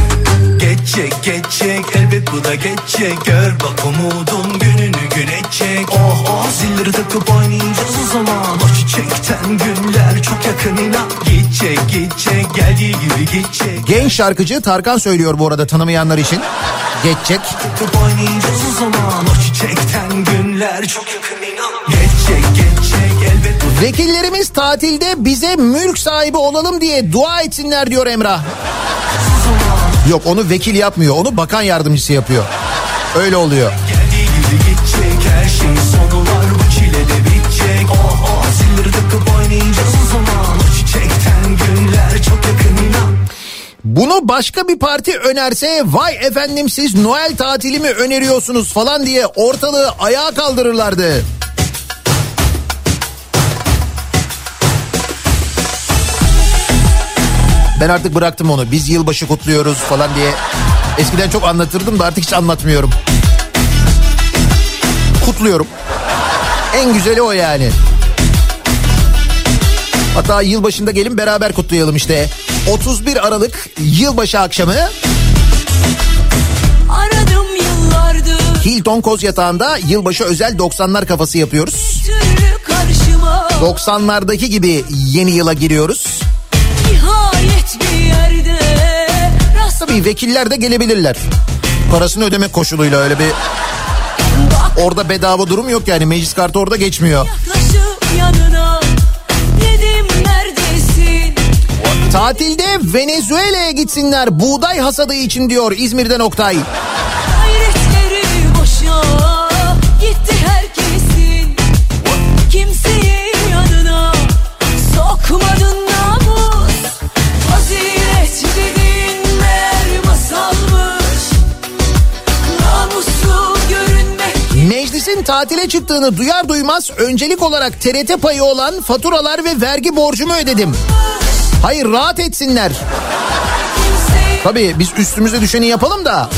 Geçecek geçecek elbet bu da geçecek. Gör bak umudun gününü gün edecek. Oh oh zilleri takıp oynayacağız o zaman. O çiçekten günler çok yakın inan. Gidecek gidecek geldiği gibi gidecek. Genç şarkıcı Tarkan söylüyor bu arada tanımayanlar için. Geçecek. Takıp oynayacağız o zaman. O çiçekten günler çok yakın Vekillerimiz tatilde bize mülk sahibi olalım diye dua etsinler diyor Emrah. Yok onu vekil yapmıyor onu bakan yardımcısı yapıyor. Öyle oluyor. Bunu başka bir parti önerse vay efendim siz Noel tatili mi öneriyorsunuz falan diye ortalığı ayağa kaldırırlardı. Ben artık bıraktım onu. Biz yılbaşı kutluyoruz falan diye. Eskiden çok anlatırdım da artık hiç anlatmıyorum. Kutluyorum. En güzeli o yani. Hatta yılbaşında gelin beraber kutlayalım işte. 31 Aralık yılbaşı akşamı Hilton Koz Yatağı'nda yılbaşı özel 90'lar kafası yapıyoruz. türlü karşıma 90'lardaki gibi yeni yıla giriyoruz. Rast Tabii vekiller de gelebilirler. Parasını ödemek koşuluyla öyle bir orada bedava durum yok yani meclis kartı orada geçmiyor. yanına Tatilde Venezuela'ya gitsinler buğday hasadı için diyor İzmir'den Oktay. Tatile çıktığını duyar duymaz öncelik olarak TRT payı olan faturalar ve vergi borcumu ödedim. Hayır rahat etsinler. Tabii biz üstümüze düşeni yapalım da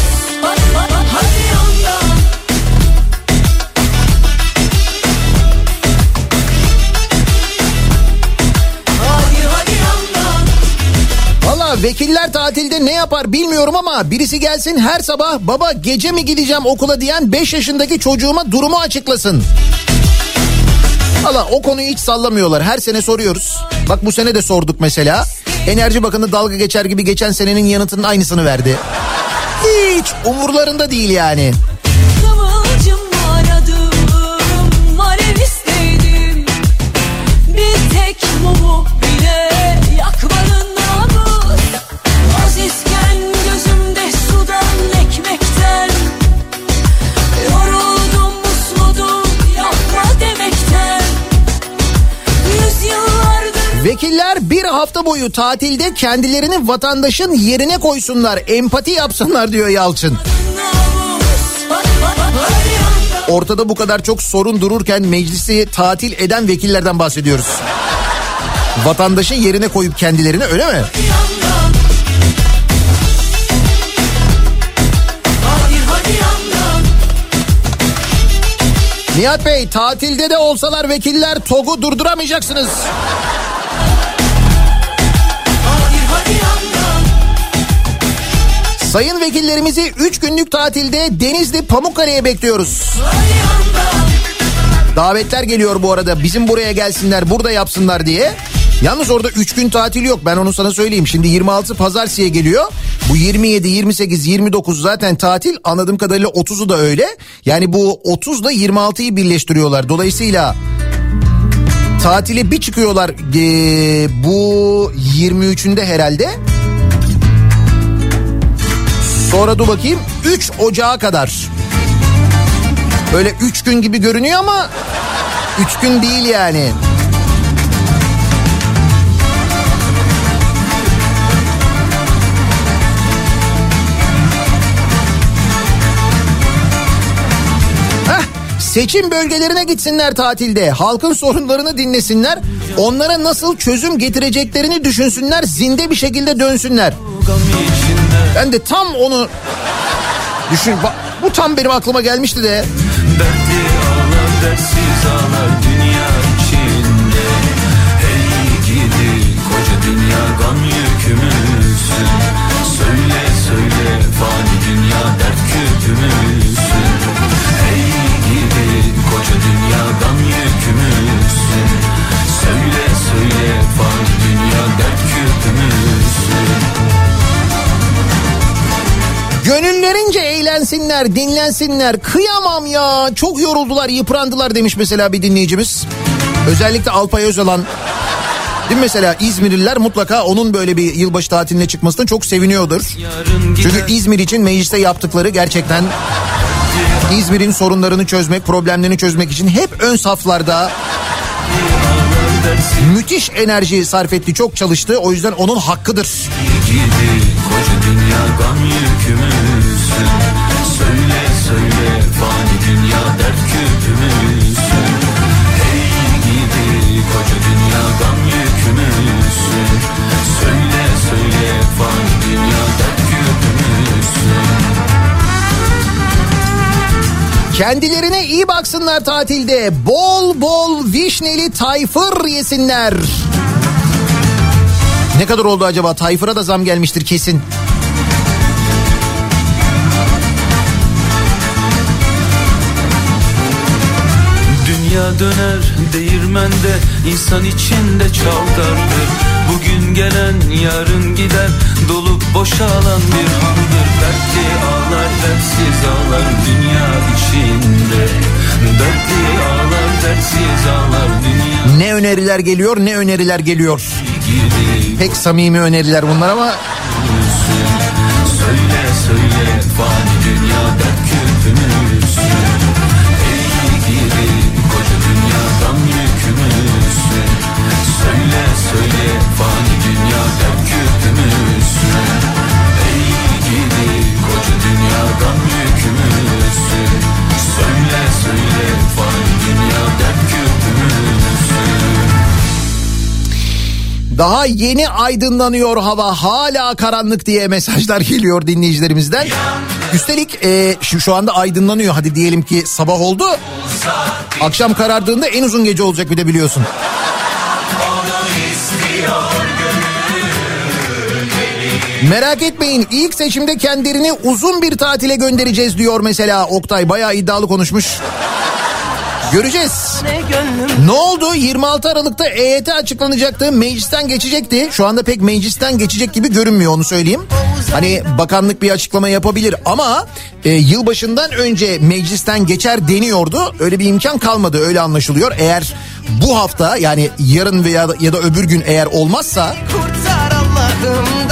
vekiller tatilde ne yapar bilmiyorum ama birisi gelsin her sabah baba gece mi gideceğim okula diyen 5 yaşındaki çocuğuma durumu açıklasın. Valla o konuyu hiç sallamıyorlar. Her sene soruyoruz. Bak bu sene de sorduk mesela. Enerji Bakanı dalga geçer gibi geçen senenin yanıtının aynısını verdi. Hiç umurlarında değil yani. Hafta boyu tatilde kendilerini vatandaşın yerine koysunlar, empati yapsınlar diyor Yalçın. Ortada bu kadar çok sorun dururken meclisi tatil eden vekillerden bahsediyoruz. Vatandaşın yerine koyup kendilerini öyle mi? Nihat Bey tatilde de olsalar vekiller TOG'u durduramayacaksınız. Sayın vekillerimizi 3 günlük tatilde Denizli Pamukkale'ye bekliyoruz. Davetler geliyor bu arada bizim buraya gelsinler burada yapsınlar diye. Yalnız orada 3 gün tatil yok ben onu sana söyleyeyim. Şimdi 26 pazartesiye geliyor. Bu 27, 28, 29 zaten tatil anladığım kadarıyla 30'u da öyle. Yani bu 30 ile 26'yı birleştiriyorlar. Dolayısıyla tatile bir çıkıyorlar ee, bu 23'ünde herhalde. Sonra dur bakayım 3 Ocağı kadar. Böyle 3 gün gibi görünüyor ama 3 gün değil yani. Seçim bölgelerine gitsinler tatilde. Halkın sorunlarını dinlesinler. Onlara nasıl çözüm getireceklerini düşünsünler. Zinde bir şekilde dönsünler. Ben de tam onu düşün. Ba- Bu tam benim aklıma gelmişti de. Dertli ağlar dersiz ağlar dünya içinde Hey gidi koca dünya gam yükümüzsün Söyle söyle fani dünya dert küpümüzsün Hey gidi koca dünya gam yükümüzsün Gönüllerince eğlensinler, dinlensinler. Kıyamam ya. Çok yoruldular, yıprandılar demiş mesela bir dinleyicimiz. Özellikle Alpay Özalan. Değil mi mesela İzmirliler mutlaka onun böyle bir yılbaşı tatiline çıkmasına çok seviniyordur. Çünkü İzmir için mecliste yaptıkları gerçekten İzmir'in sorunlarını çözmek, problemlerini çözmek için hep ön saflarda. Müthiş enerji sarf etti, çok çalıştı. O yüzden onun hakkıdır. koca dünya gam yükümüzsün Söyle söyle fani dünya dert küpümüzsün Hey gibi koca dünya gam yükümüzsün Söyle söyle fani dünya dert küpümüzsün Kendilerine iyi baksınlar tatilde. Bol bol vişneli tayfır yesinler. Ne kadar oldu acaba? Tayfır'a da zam gelmiştir kesin. Döner değirmende insan içinde çaldardır Bugün gelen yarın gider dolup boşalan bir handır Dertli ağlar dertsiz ağlar dünya içinde. Dertli ağlar dertsiz ağlar dünya Ne öneriler geliyor ne öneriler geliyor. gibi Pek samimi öneriler bunlar ama Söyle söyle fani dünya dert küpümüzsün Söyle fani dünya dert küpümüzsün Ey gibi koca dünyadan yükümüzsün Söyle söyle fani dünya dert küpümüzsün daha yeni aydınlanıyor hava hala karanlık diye mesajlar geliyor dinleyicilerimizden. Üstelik e, şu, şu anda aydınlanıyor hadi diyelim ki sabah oldu. Akşam karardığında en uzun gece olacak bir de biliyorsun. Merak etmeyin ilk seçimde kendilerini uzun bir tatile göndereceğiz diyor mesela Oktay bayağı iddialı konuşmuş. Göreceğiz. Ne oldu? 26 Aralık'ta EYT açıklanacaktı. Meclisten geçecekti. Şu anda pek meclisten geçecek gibi görünmüyor onu söyleyeyim. Hani bakanlık bir açıklama yapabilir ama e, yılbaşından önce meclisten geçer deniyordu. Öyle bir imkan kalmadı öyle anlaşılıyor. Eğer bu hafta yani yarın veya ya da öbür gün eğer olmazsa Kurtar Allah'ım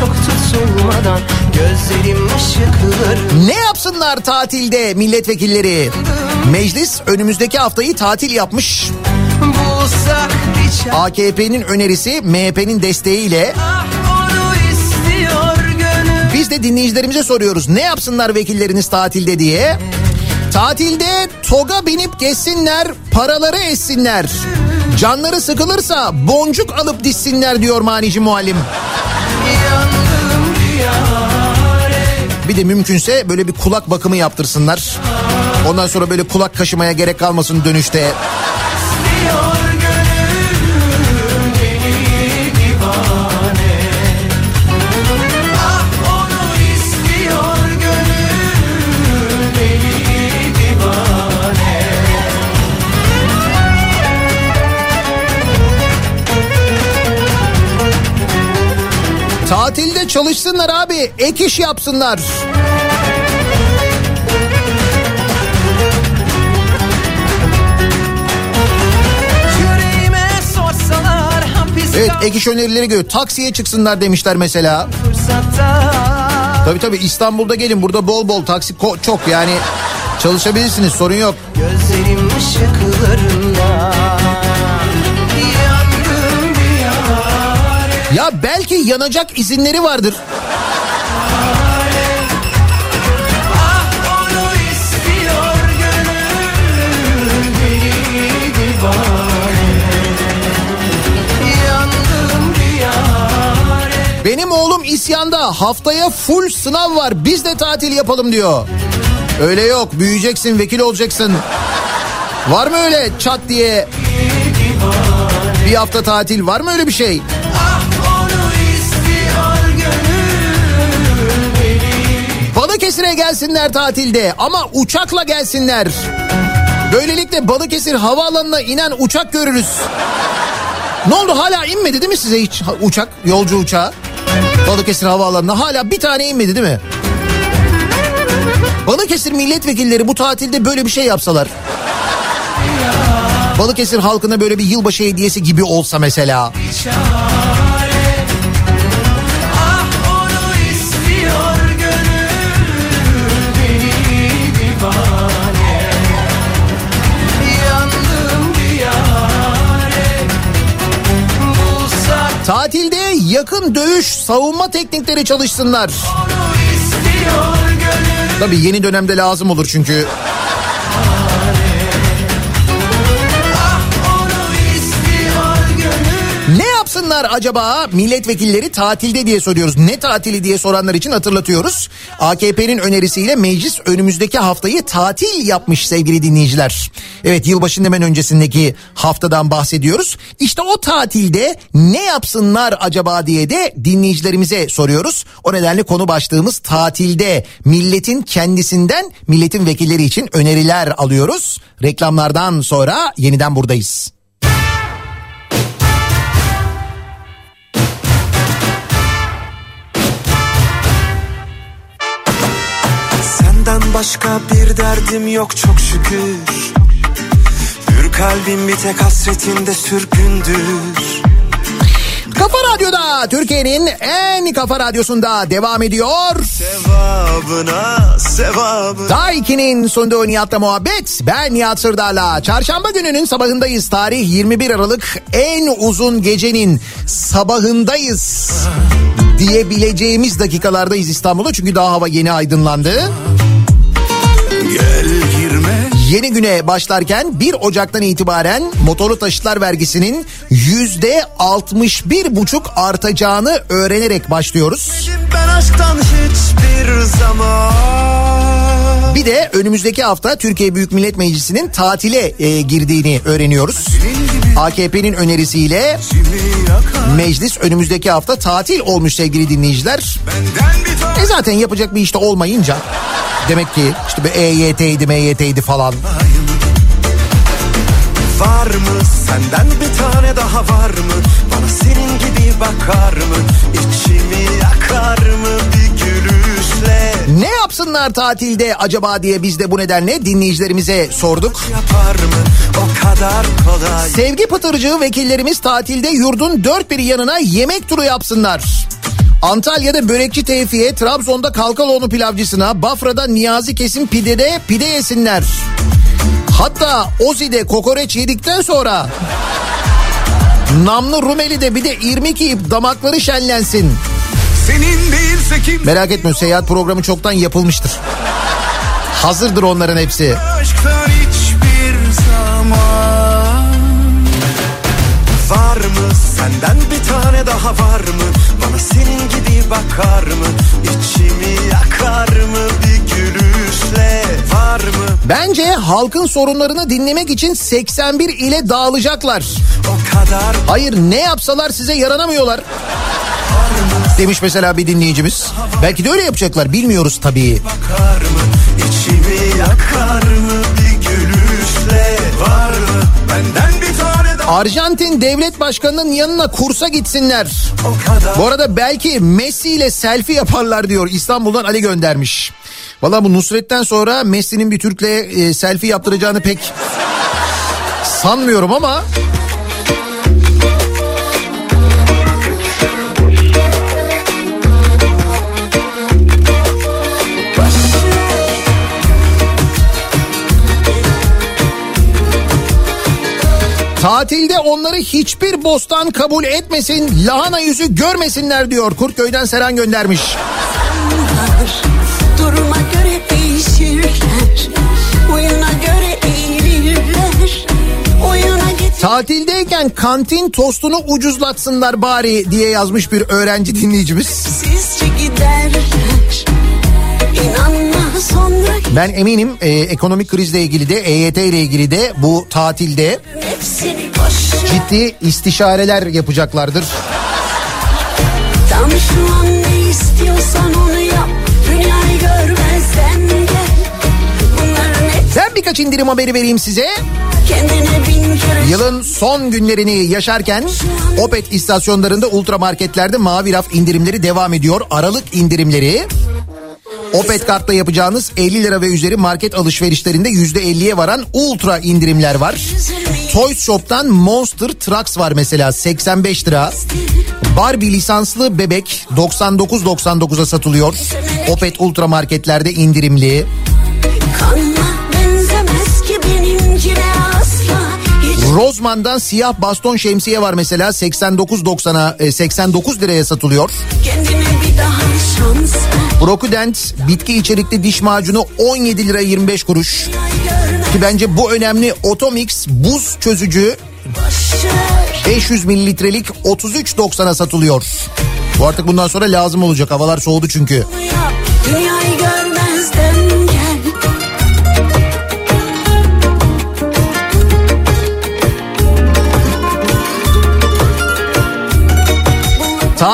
çok tutulmadan Gözlerim ışıkları Ne yapsınlar tatilde milletvekilleri? Meclis önümüzdeki haftayı tatil yapmış. AKP'nin önerisi MHP'nin desteğiyle Ah, biz de dinleyicilerimize soruyoruz. Ne yapsınlar vekilleriniz tatilde diye? Tatilde toga binip geçsinler, paraları essinler. Canları sıkılırsa boncuk alıp dişsinler diyor manici muallim. Bir de mümkünse böyle bir kulak bakımı yaptırsınlar. Ondan sonra böyle kulak kaşımaya gerek kalmasın dönüşte. Tatilde çalışsınlar abi, ek iş yapsınlar. Evet ek iş önerileri göre taksiye çıksınlar demişler mesela. Tabii tabii İstanbul'da gelin burada bol bol taksi çok yani çalışabilirsiniz sorun yok. Gözlerim ışıklarında belki yanacak izinleri vardır. Benim oğlum isyanda haftaya full sınav var biz de tatil yapalım diyor. Öyle yok büyüyeceksin vekil olacaksın. Var mı öyle çat diye bir hafta tatil var mı öyle bir şey? Balıkesir'e gelsinler tatilde ama uçakla gelsinler. Böylelikle Balıkesir havaalanına inen uçak görürüz. Ne oldu hala inmedi değil mi size hiç uçak, yolcu uçağı? Balıkesir havaalanına hala bir tane inmedi değil mi? Balıkesir milletvekilleri bu tatilde böyle bir şey yapsalar. Balıkesir halkına böyle bir yılbaşı hediyesi gibi olsa mesela. çare yakın dövüş savunma teknikleri çalışsınlar. Tabii yeni dönemde lazım olur çünkü Yapsınlar acaba milletvekilleri tatilde diye soruyoruz. Ne tatili diye soranlar için hatırlatıyoruz. AKP'nin önerisiyle meclis önümüzdeki haftayı tatil yapmış sevgili dinleyiciler. Evet yılbaşının hemen öncesindeki haftadan bahsediyoruz. İşte o tatilde ne yapsınlar acaba diye de dinleyicilerimize soruyoruz. O nedenle konu başlığımız tatilde milletin kendisinden milletin vekilleri için öneriler alıyoruz. Reklamlardan sonra yeniden buradayız. Senden başka bir derdim yok çok şükür Hür kalbim bir tek hasretinde sürgündür Kafa Radyo'da Türkiye'nin en kafa radyosunda devam ediyor. Sevabına sevabına Daiki'nin sunduğu Nihat'la muhabbet. Ben Nihat Sırdar'la. Çarşamba gününün sabahındayız. Tarih 21 Aralık en uzun gecenin sabahındayız. Diyebileceğimiz dakikalardayız İstanbul'da. Çünkü daha hava yeni aydınlandı. Yeni güne başlarken 1 Ocak'tan itibaren motorlu taşıtlar vergisinin yüzde 61 buçuk artacağını öğrenerek başlıyoruz. Ben aşktan hiçbir zaman Bir de önümüzdeki hafta Türkiye Büyük Millet Meclisi'nin tatile e, girdiğini öğreniyoruz. AKP'nin önerisiyle meclis önümüzdeki hafta tatil olmuş sevgili dinleyiciler. E zaten yapacak bir işte olmayınca demek ki işte bir EYT'ydi MYT'ydi falan. Var mı senden bir tane daha var mı Bana senin gibi bakar mı İçimi yakar mı bir gülüşle Ne yapsınlar tatilde acaba diye biz de bu nedenle dinleyicilerimize sorduk. Sevgi pıtırcığı vekillerimiz tatilde yurdun dört bir yanına yemek turu yapsınlar. Antalya'da börekçi Tevfi'ye, Trabzon'da Kalkaloğlu pilavcısına, Bafra'da Niyazi Kesim pidede pide yesinler. Hatta Ozi'de kokoreç yedikten sonra Namlı Rumeli'de bir de irmik yiyip damakları şenlensin. Senin değilse kim Merak etme seyahat programı çoktan yapılmıştır. Hazırdır onların hepsi. aşktan hiçbir zaman Var mı senden bir tane daha var mı Bana senin gibi bakar mı İçimi yakar mı bir gülüşle Var mı Bence halkın sorunlarını dinlemek için 81 ile dağılacaklar. o kadar Hayır ne yapsalar size yaranamıyorlar. Demiş mesela bir dinleyicimiz. Belki de öyle yapacaklar bilmiyoruz tabii. bakar mı İçimi yakar mı bir gülüşle Var mı benden bir tane daha Arjantin devlet başkanının yanına kursa gitsinler. kadar Bu arada belki Messi ile selfie yaparlar diyor İstanbul'dan Ali göndermiş. Valla bu Nusret'ten sonra Messi'nin bir Türk'le e, selfie yaptıracağını pek sanmıyorum ama... Tatilde onları hiçbir bostan kabul etmesin, lahana yüzü görmesinler diyor. Kurtköy'den Seren göndermiş. Duruma göre değişirler Oyuna göre Oyuna Tatildeyken kantin tostunu ucuzlatsınlar bari diye yazmış bir öğrenci dinleyicimiz. Sizce giderler sonra Ben eminim e, ekonomik krizle ilgili de EYT ile ilgili de bu tatilde ciddi istişareler yapacaklardır. Tam şu an ne istiyorsan onu yap Dünyayı görmezden gel Ben birkaç indirim haberi vereyim size. Yılın son günlerini yaşarken Opet istasyonlarında ultramarketlerde mavi raf indirimleri devam ediyor. Aralık indirimleri Opet kartla yapacağınız 50 lira ve üzeri market alışverişlerinde %50'ye varan ultra indirimler var. Toys Shop'tan Monster Trucks var mesela 85 lira. Barbie lisanslı bebek 99.99'a satılıyor. Opet ultra marketlerde indirimli. Kanma Rozman'dan siyah baston şemsiye var mesela 89.90'a e, 89 liraya satılıyor. Brokudent bitki içerikli diş macunu 17 lira 25 kuruş. Ki bence bu önemli Otomix buz çözücü 500 mililitrelik 33.90'a satılıyor. Bu artık bundan sonra lazım olacak havalar soğudu çünkü. Dünyayı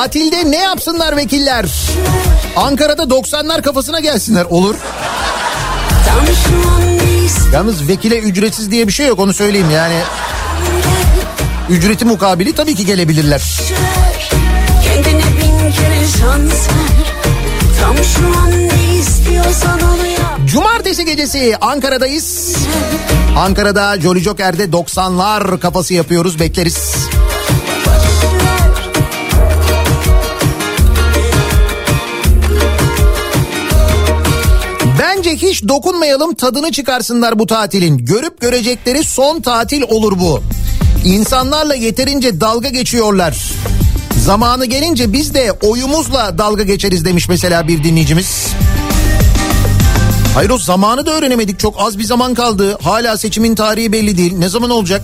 Tatilde ne yapsınlar vekiller? Ankara'da 90'lar kafasına gelsinler olur. Yalnız vekile ücretsiz diye bir şey yok onu söyleyeyim yani. Ücreti mukabili tabii ki gelebilirler. Kendine bin kere şans ver Tam şu an ne istiyorsan onu yap Cumartesi gecesi Ankara'dayız. Ankara'da Jolly Joker'de 90'lar kafası yapıyoruz bekleriz. Hiç dokunmayalım tadını çıkarsınlar bu tatilin. Görüp görecekleri son tatil olur bu. İnsanlarla yeterince dalga geçiyorlar. Zamanı gelince biz de oyumuzla dalga geçeriz demiş mesela bir dinleyicimiz. Hayır o zamanı da öğrenemedik. Çok az bir zaman kaldı. Hala seçimin tarihi belli değil. Ne zaman olacak?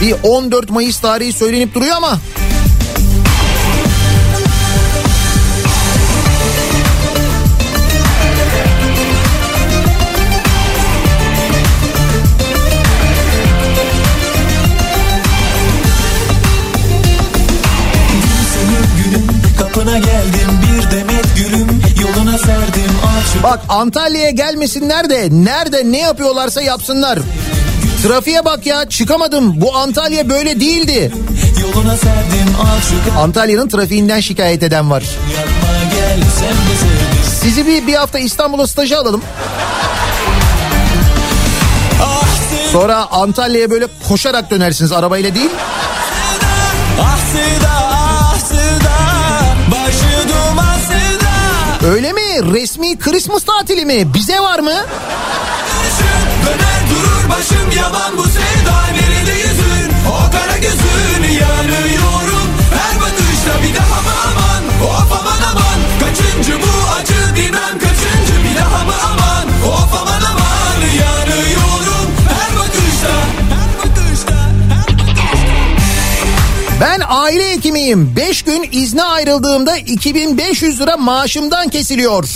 Bir 14 Mayıs tarihi söylenip duruyor ama kapına geldim bir demet gülüm yoluna serdim ağaç Bak Antalya'ya gelmesinler de nerede ne yapıyorlarsa yapsınlar. Trafiğe bak ya çıkamadım. Bu Antalya böyle değildi. yoluna serdim ağaç Antalya'nın trafiğinden şikayet eden var. Sizi bir, bir hafta İstanbul'a staja alalım. Sonra Antalya'ya böyle koşarak dönersiniz arabayla değil. Ah Öyle mi? Resmi Christmas tatili mi? Bize var mı? Döner durur başım yaban bu hekimiyim. 5 gün izne ayrıldığımda 2500 lira maaşımdan kesiliyor.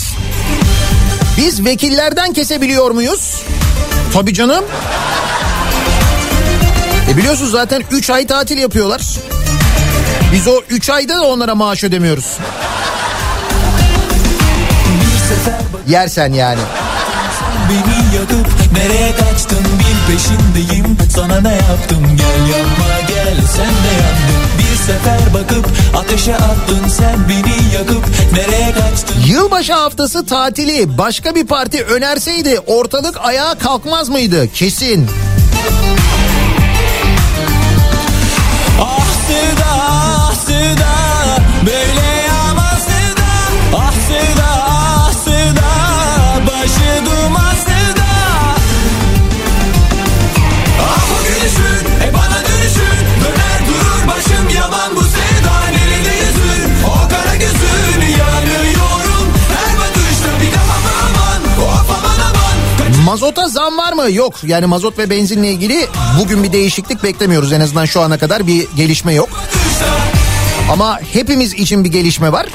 Biz vekillerden kesebiliyor muyuz? Tabii canım. E biliyorsunuz zaten 3 ay tatil yapıyorlar. Biz o 3 ayda da onlara maaş ödemiyoruz. Yersen yani. Beni yakıp nereye kaçtın bil peşindeyim Sana ne yaptım gel yapma gel sen de yandın sefer bakıp ateşe attın sen beni yakıp nereye kaçtın Yılbaşı haftası tatili başka bir parti önerseydi ortalık ayağa kalkmaz mıydı? Kesin. Mazota zam var mı? Yok. Yani mazot ve benzinle ilgili bugün bir değişiklik beklemiyoruz. En azından şu ana kadar bir gelişme yok. Ama hepimiz için bir gelişme var.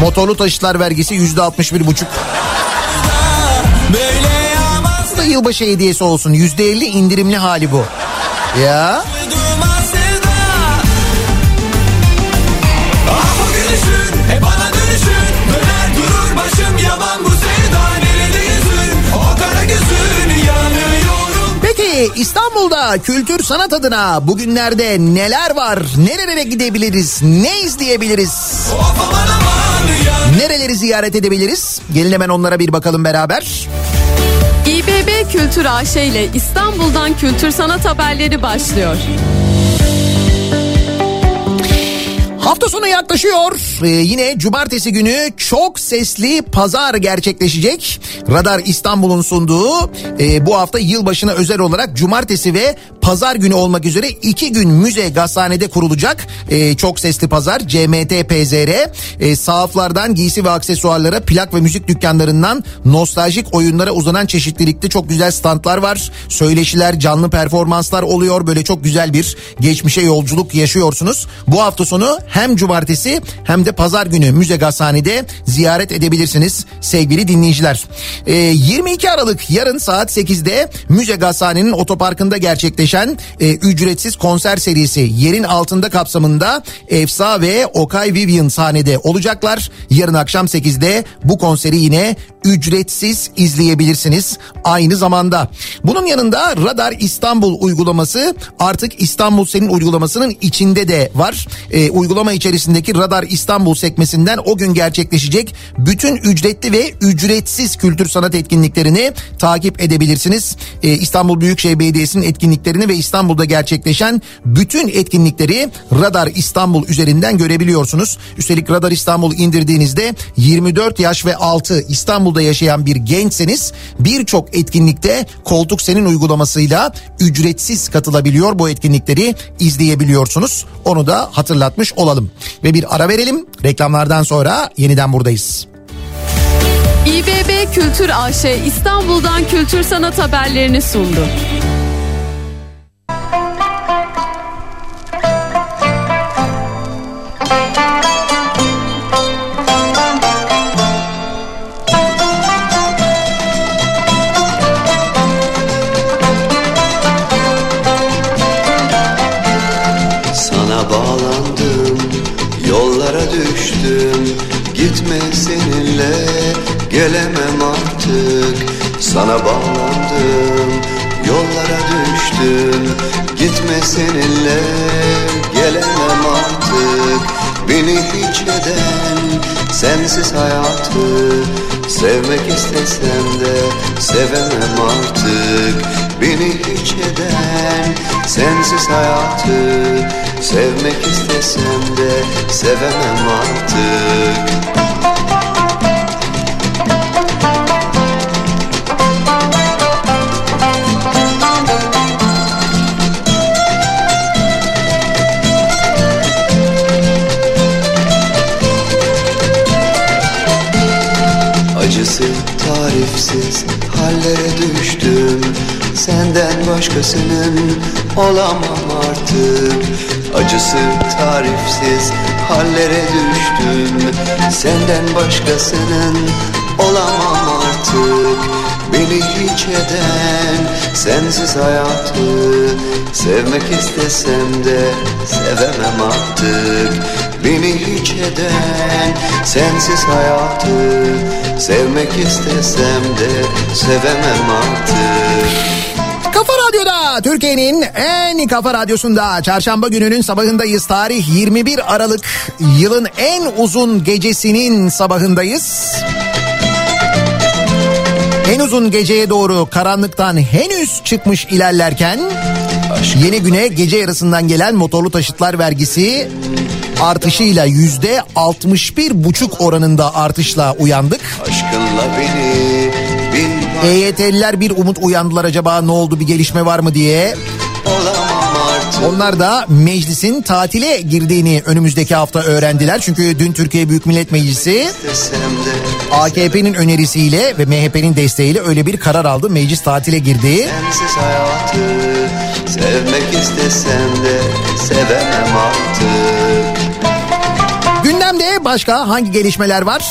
Motorlu taşıtlar vergisi yüzde altmış bir buçuk. Bu da yılbaşı hediyesi olsun. Yüzde elli indirimli hali bu. Ya. İstanbul'da kültür sanat adına bugünlerde neler var? Nerelere gidebiliriz? Ne izleyebiliriz? Nereleri ziyaret edebiliriz? Gelin hemen onlara bir bakalım beraber. İBB Kültür AŞ ile İstanbul'dan kültür sanat haberleri başlıyor. Hafta sonu yaklaşıyor. Ee, yine cumartesi günü çok sesli pazar gerçekleşecek. Radar İstanbul'un sunduğu e, bu hafta yılbaşına özel olarak cumartesi ve pazar günü olmak üzere iki gün müze gazhanede kurulacak. E, çok sesli pazar CMT PZR. E, sahaflardan giysi ve aksesuarlara plak ve müzik dükkanlarından nostaljik oyunlara uzanan çeşitlilikte çok güzel standlar var. Söyleşiler, canlı performanslar oluyor. Böyle çok güzel bir geçmişe yolculuk yaşıyorsunuz. Bu hafta sonu hem cumartesi hem de pazar günü müze gazhanede ziyaret edebilirsiniz sevgili dinleyiciler. Ee, 22 Aralık yarın saat 8'de müze gazhanenin otoparkında gerçekleşen e, ücretsiz konser serisi yerin altında kapsamında Efsa ve Okay Vivian sahnede olacaklar. Yarın akşam 8'de bu konseri yine ücretsiz izleyebilirsiniz aynı zamanda. Bunun yanında Radar İstanbul uygulaması artık İstanbul Senin uygulamasının içinde de var. E, uygulama içerisindeki Radar İstanbul sekmesinden o gün gerçekleşecek bütün ücretli ve ücretsiz kültür sanat etkinliklerini takip edebilirsiniz. E, İstanbul Büyükşehir Belediyesi'nin etkinliklerini ve İstanbul'da gerçekleşen bütün etkinlikleri Radar İstanbul üzerinden görebiliyorsunuz. Üstelik Radar İstanbul indirdiğinizde 24 yaş ve altı İstanbul'da yaşayan bir gençseniz birçok etkinlikte Koltuk Senin uygulamasıyla ücretsiz katılabiliyor. Bu etkinlikleri izleyebiliyorsunuz. Onu da hatırlatmış olalım. Ve bir ara verelim. Reklamlardan sonra yeniden buradayız. İBB Kültür AŞ İstanbul'dan kültür sanat haberlerini sundu. Gitme seninle, gelemem artık. Sana bağlandım, yollara düştüm. Gitme seninle, gelemem artık. Beni hiç eden sensiz hayatı Sevmek istesem de sevemem artık. Beni hiç eden sensiz hayatı Sevmek istesem de sevemem artık başkasının olamam artık. Acısı tarifsiz hallere düştüm. Senden başkasının olamam artık. Beni hiç eden sensiz hayatı Sevmek istesem de sevemem artık. Beni hiç eden sensiz hayatı Sevmek istesem de sevemem artık Radyo'da Türkiye'nin en kafa radyosunda çarşamba gününün sabahındayız. Tarih 21 Aralık yılın en uzun gecesinin sabahındayız. En uzun geceye doğru karanlıktan henüz çıkmış ilerlerken yeni güne gece yarısından gelen motorlu taşıtlar vergisi artışıyla yüzde 61 buçuk oranında artışla uyandık. EYT'liler bir umut uyandılar acaba ne oldu bir gelişme var mı diye. Onlar da meclisin tatile girdiğini önümüzdeki hafta öğrendiler. Çünkü dün Türkiye Büyük Millet Meclisi AKP'nin önerisiyle ve MHP'nin desteğiyle öyle bir karar aldı. Meclis tatile girdi. Sevmek istesem de sevemem artık Gündemde başka hangi gelişmeler var?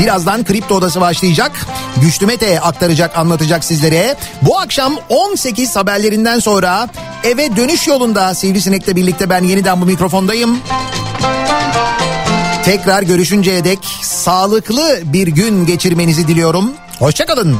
Birazdan kripto odası başlayacak. Güçlü Mete aktaracak, anlatacak sizlere. Bu akşam 18 haberlerinden sonra eve dönüş yolunda Sivrisinek'le birlikte ben yeniden bu mikrofondayım. Tekrar görüşünceye dek sağlıklı bir gün geçirmenizi diliyorum. Hoşçakalın.